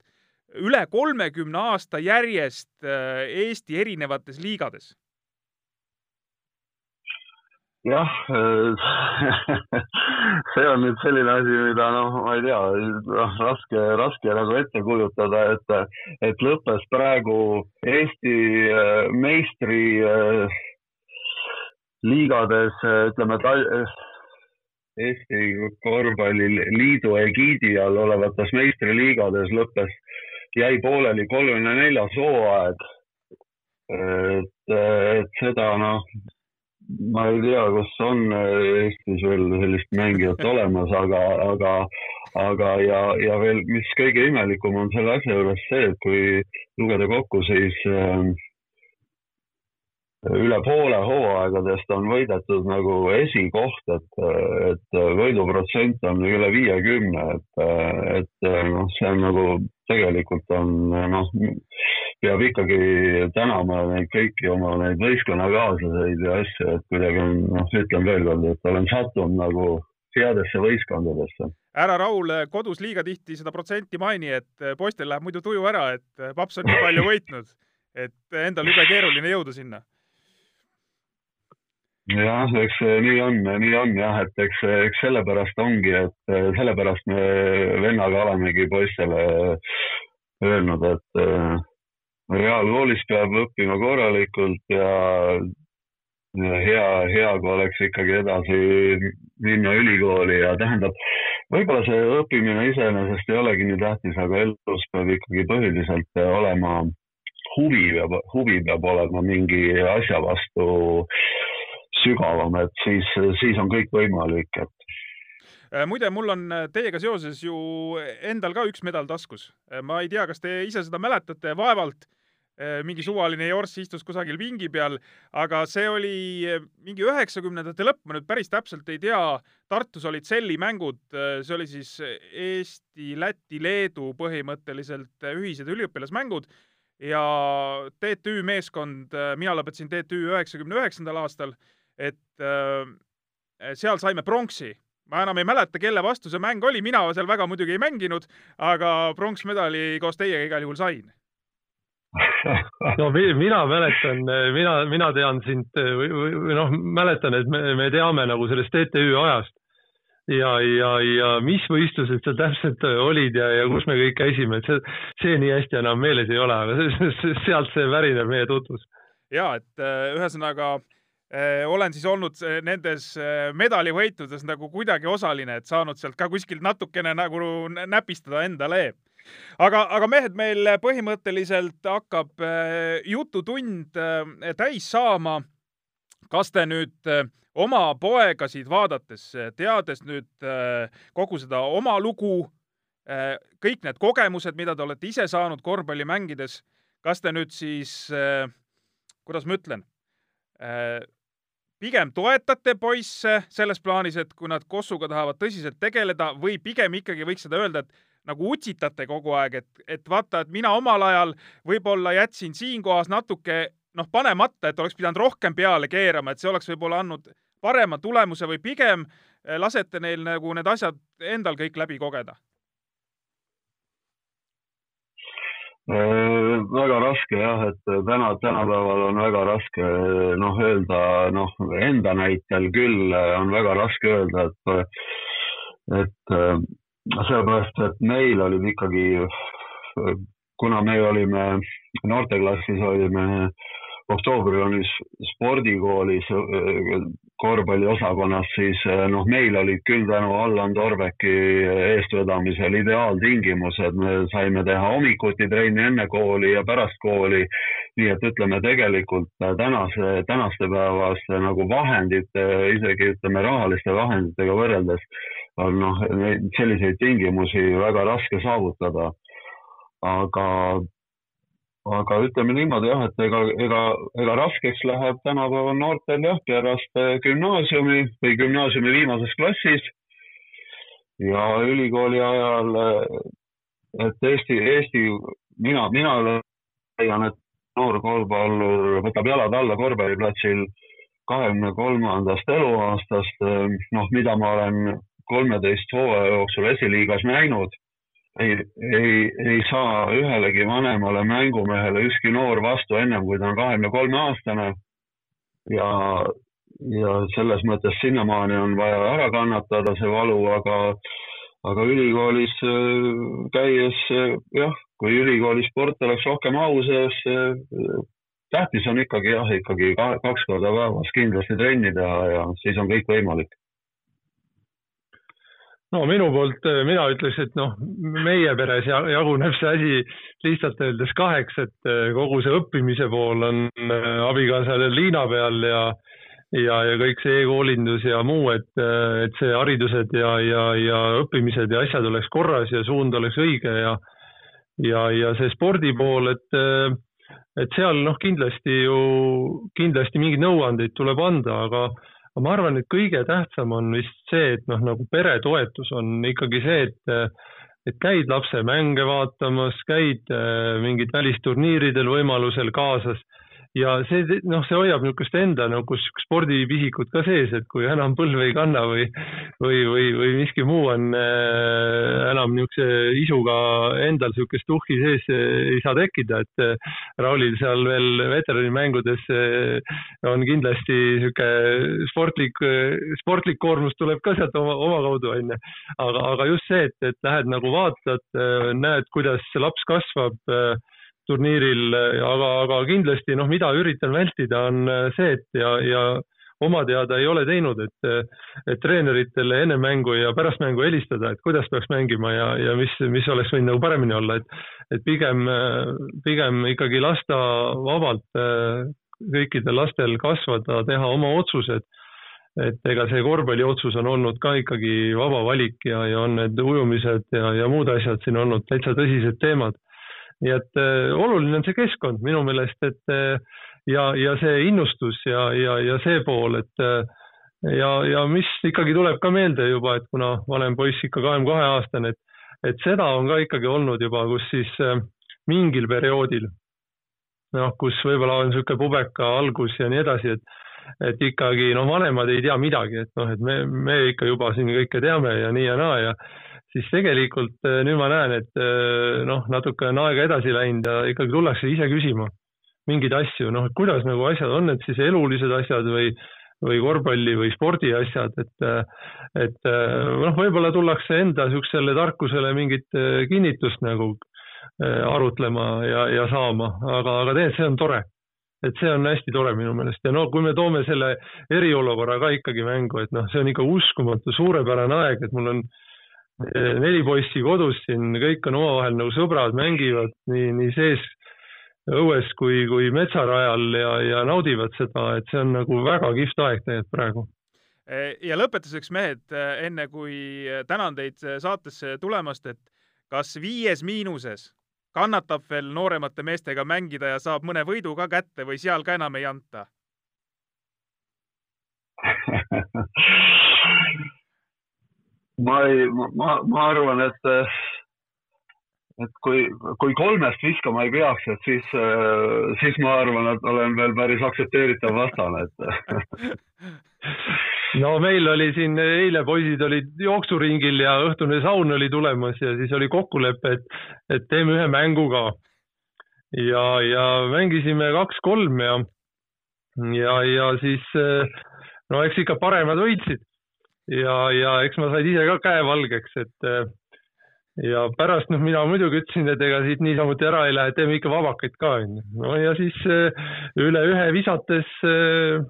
üle kolmekümne aasta järjest Eesti erinevates liigades jah, see on nüüd selline asi, mida noh, ma ei tea, noh, raske, raske nagu ette kujutada, et, et lõppes praegu Eesti äh, meistri äh, liigades, ütleme, Eesti Korvpalliliidu egiidi all olevates meistriliigades lõppes, jäi pooleli kolmekümne neljas hooaeg. et, et seda noh, ma ei tea, kas on äh, Eestis veel sellist mängijat olemas, aga, aga, aga ja, ja veel, mis kõige imelikum on selle asja juures see, et kui lugeda kokku, siis äh, üle poole hooaegadest on võidetud nagu esikoht, et, et võiduprotsent on üle viiekümne, et, et noh, see on nagu tegelikult on noh, peab ikkagi tänama neid kõiki oma neid võistkonnakaaslaseid ja asju, et kuidagi on, noh, ütlen veel kord, et olen sattunud nagu headesse võistkondadesse. ära Raul kodus liiga tihti seda protsenti maini, et poistel läheb muidu tuju ära, et paps on nii palju võitnud, et endal jube keeruline jõuda sinna jah, eks nii on, nii on jah, et eks, eks sellepärast ongi, et sellepärast me vennaga olemegi poistele öelnud, et reaalkoolis peab õppima korralikult ja, ja hea, hea, kui oleks ikkagi edasi minna ülikooli ja tähendab, võib-olla see õppimine iseenesest ei olegi nii tähtis, aga elus peab ikkagi põhiliselt olema huvi peab, huvi peab olema mingi asja vastu sügavam, et siis, siis on kõik võimalik, et äh, muide, mul on äh, teiega seoses ju endal ka üks medal taskus. Äh, ma ei tea, kas te ise seda mäletate, vaevalt mingi suvaline jorss istus kusagil pingi peal, aga see oli mingi üheksakümnendate lõpp, ma nüüd päris täpselt ei tea. Tartus olid sellimängud, see oli siis Eesti, Läti, Leedu põhimõtteliselt ühised üliõpilasmängud. Ja TTÜ meeskond, mina lõpetasin TTÜ üheksakümne üheksandal aastal et äh, seal saime pronksi. Ma enam ei mäleta, kelle vastu see mäng oli, mina seal väga muidugi ei mänginud, aga pronksmedali koos teiega igal juhul sain no mina mäletan, mina, mina tean sind või, või noh, mäletan, et me, me teame nagu sellest TTÜ ajast ja, ja, ja mis võistlused seal täpselt olid ja, ja kus me kõik käisime, et see, see nii hästi enam meeles ei ole, aga sealt see värineb meie tutvus. ja et ühesõnaga äh, olen siis olnud nendes medalivõitudes nagu kuidagi osaline, et saanud sealt ka kuskilt natukene nagu näpistada endale aga, aga mehed, meil põhimõtteliselt hakkab äh, jututund äh, täis saama. kas te nüüd äh, oma poegasid vaadates, teades nüüd kogu seda oma lugu, kõik need kogemused, mida te olete ise saanud korvpalli mängides, kas te nüüd siis, kuidas ma ütlen, pigem toetate poisse selles plaanis, et kui nad Kossuga tahavad tõsiselt tegeleda või pigem ikkagi võiks seda öelda, et nagu utsitate kogu aeg, et, et vaata, et mina omal ajal võib-olla jätsin siinkohas natuke noh, panemata, et oleks pidanud rohkem peale keerama, et see oleks võib-olla andnud parema tulemuse või pigem eh, lasete neil nagu need asjad endal kõik läbi kogeda? Äh, väga raske jah, et täna, tänapäeval on väga raske noh, öelda noh, enda näitel küll on väga raske öelda, et, et sellepärast, et meil olid ikkagi, kuna me olime noorteklassis, olime oktoobrionis spordikoolis korvpalliosakonnas, siis noh, meil olid küll tänu Allan Torbeki eestvedamisel ideaaltingimused, me saime teha hommikuti trenni enne kooli ja pärast kooli. nii et ütleme tegelikult tänase, tänaste päevaste nagu vahendite, isegi ütleme rahaliste vahenditega võrreldes on noh, selliseid tingimusi väga raske saavutada. aga, aga ütleme niimoodi jah, et ega, ega, ega raskeks läheb tänapäeval noortel jah, pärast gümnaasiumi või gümnaasiumi viimases klassis. Ja ülikooli ajal, et Eesti, Eesti, mina, mina leian, et noor korvpallur võtab jalad alla korvpalliplatsil kahekümne kolmandast eluaastast, noh, mida ma olen kolmeteist hooaja jooksul esiliigas näinud, ei, ei, ei saa ühelegi vanemale mängumehele ükski noor vastu ennem, kui ta on kahekümne kolme aastane. ja, ja selles mõttes sinnamaani on vaja ära kannatada see valu, aga, aga ülikoolis äh, käies äh, jah, kui ülikooli sport oleks rohkem au sees, äh, tähtis on ikkagi jah, ikkagi kaks korda päevas kindlasti trenni teha ja siis on kõik võimalik no minu poolt, äh, mina ütleks, et noh, meie peres jaguneb see asi lihtsalt öeldes kaheks, et äh, kogu see õppimise pool on äh, abikaasal Liina peal ja ja, ja kõik see e-koolindus ja muu, et, et see haridused ja, ja, ja õppimised ja asjad oleks korras ja suund oleks õige ja ja, ja see spordi pool, et et seal noh, kindlasti ju, kindlasti mingeid nõuandeid tuleb anda, aga aga ma arvan, et kõige tähtsam on vist see, et noh, nagu peretoetus on ikkagi see, et et käid lapse mänge vaatamas, käid äh, mingid välisturniiridel võimalusel kaasas ja see, noh, see hoiab niisugust enda nagu spordipisikut ka sees, et kui enam põlve ei kanna või, või, või, või miski muu on äh, enam niisuguse isuga endal niisugust tuhhi sees äh, ei saa tekkida, et äh, Raulil seal veel veteranimängudes äh, on kindlasti niisugune sportlik, sportlik koormus tuleb ka sealt oma, omakaudu, onju. aga, aga just see, et, et lähed nagu vaatad, näed, kuidas laps kasvab turniiril, aga, aga kindlasti noh, mida üritan vältida, on äh, see, et ja, ja oma teada ei ole teinud, et, et treeneritele enne mängu ja pärast mängu helistada, et kuidas peaks mängima ja, ja mis, mis oleks võinud nagu paremini olla, et, et pigem, pigem ikkagi lasta vabalt äh, kõikidel lastel kasvada, teha oma otsused. et ega see korvpalli otsus on olnud ka ikkagi vaba valik ja, ja on need ujumised ja, ja muud asjad siin olnud täitsa tõsised teemad nii et äh, oluline on see keskkond minu meelest, et äh, ja, ja see innustus ja, ja, ja see pool, et äh, ja, ja mis ikkagi tuleb ka meelde juba, et kuna vanem poiss ikka kahekümne kahe aastane, et, et seda on ka ikkagi olnud juba, kus siis mingil perioodil noh, kus võib-olla on niisugune pubeka algus ja nii edasi, et et ikkagi noh, vanemad ei tea midagi, et noh, et me, me ikka juba siin kõike teame ja nii ja naa ja siis tegelikult äh, nüüd ma näen, et äh, noh, natuke on aega edasi läinud ja ikkagi tullakse ise küsima mingeid asju, noh, et kuidas nagu asjad on, et siis elulised asjad või, või korvpalli või spordi asjad, et, et noh, võib-olla tullakse enda niisugusele tarkusele mingit kinnitust nagu arutlema ja, ja saama, aga, aga tegelikult see on tore. Et see on hästi tore minu meelest. Ja no kui me toome selle eriolukorra ka ikkagi mängu, et noh, see on ikka uskumatu, suurepärane aeg, et mul on neli poissi kodus siin, kõik on omavahel nagu sõbrad, mängivad nii, nii sees õues kui, kui metsarajal ja, ja naudivad seda, et see on nagu väga kihvt aeg tegelikult praegu. ja lõpetuseks, mehed, enne kui tänan teid saatesse tulemast, et kas viies miinuses kannatab veel nooremate meestega mängida ja saab mõne võidu ka kätte või seal ka enam ei anta ma ei, ma, ma arvan, et et kui, kui kolmest viskama ei peaks, et siis, äh, siis ma arvan, et olen veel päris aktsepteeritav vastane, et no meil oli siin eile poisid olid jooksuringil ja õhtune saun oli tulemas ja siis oli kokkulepe, et, et teeme ühe mängu ka. ja, ja mängisime kaks-kolm ja, ja, ja siis no eks ikka paremad võitsid ja, ja eks ma sain ise ka käe valgeks, et ja pärast noh, mina muidugi ütlesin, et ega siit niisamuti ära ei lähe, teeme ikka vabakaid ka onju. no ja siis äh, üle ühe visates äh,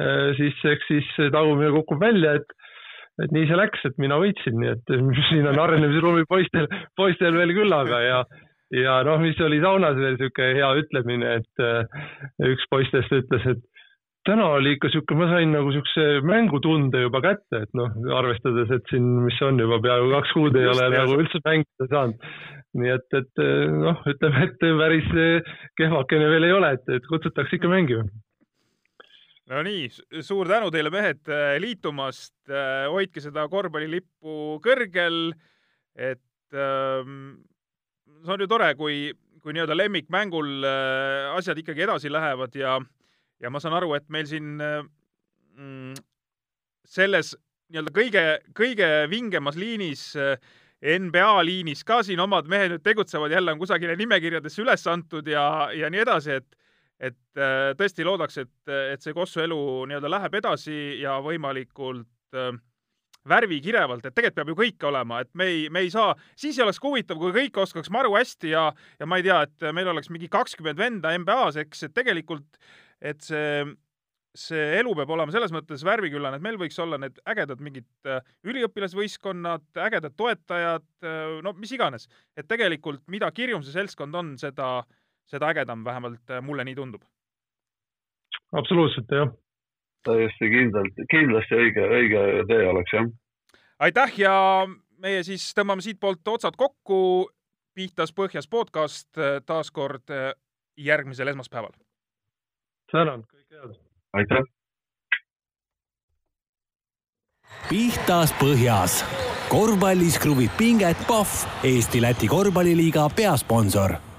äh, siis eks siis tagumine kukub välja, et et nii see läks, et mina võitsin, nii et siin on arenemisruumi poistel, poistel veel küllaga ja ja noh, mis oli saunas veel sihuke hea ütlemine, et üks poistest ütles, et täna oli ikka sihuke, ma sain nagu siukse mängutunde juba kätte, et noh, arvestades, et siin, mis on juba peaaegu kaks kuud ei ole nagu üldse mängida saanud. nii et, et noh, ütleme, et päris kehvakene veel ei ole, et, et kutsutakse ikka mängima. no nii, suur tänu teile, mehed, liitumast. hoidke seda korvpallilippu kõrgel, et ähm, see on ju tore, kui, kui nii-öelda lemmikmängul asjad ikkagi edasi lähevad ja ja ma saan aru, et meil siin mm, selles nii-öelda kõige, kõige vingemas liinis, NBA liinis ka siin omad mehed nüüd tegutsevad, jälle on kusagile nimekirjadesse üles antud ja, ja nii edasi, et et äh, tõesti loodaks, et, et see Kossu elu nii-öelda läheb edasi ja võimalikult äh, värvikirevalt, et tegelikult peab ju kõike olema, et me ei, me ei saa, siis ei oleks ka huvitav, kui kõik oskaks maru hästi ja, ja ma ei tea, et meil oleks mingi kakskümmend venda NBA-s, eks, et tegelikult et see, see elu peab olema selles mõttes värviküllane, et meil võiks olla need ägedad mingid äh, üliõpilasvõistkonnad, ägedad toetajad, äh, no mis iganes. et tegelikult mida kirjum see seltskond on, seda, seda ägedam, vähemalt äh, mulle nii tundub. absoluutselt, jah. täiesti kindlalt, kindlasti õige, õige tee oleks, jah. aitäh ja meie siis tõmbame siitpoolt otsad kokku. pihtas põhjas podcast taas kord järgmisel esmaspäeval tänan, kõike head. aitäh. pihtas põhjas, korvpallis kruvib pinget Pahv, Eesti-Läti korvpalliliiga peasponsor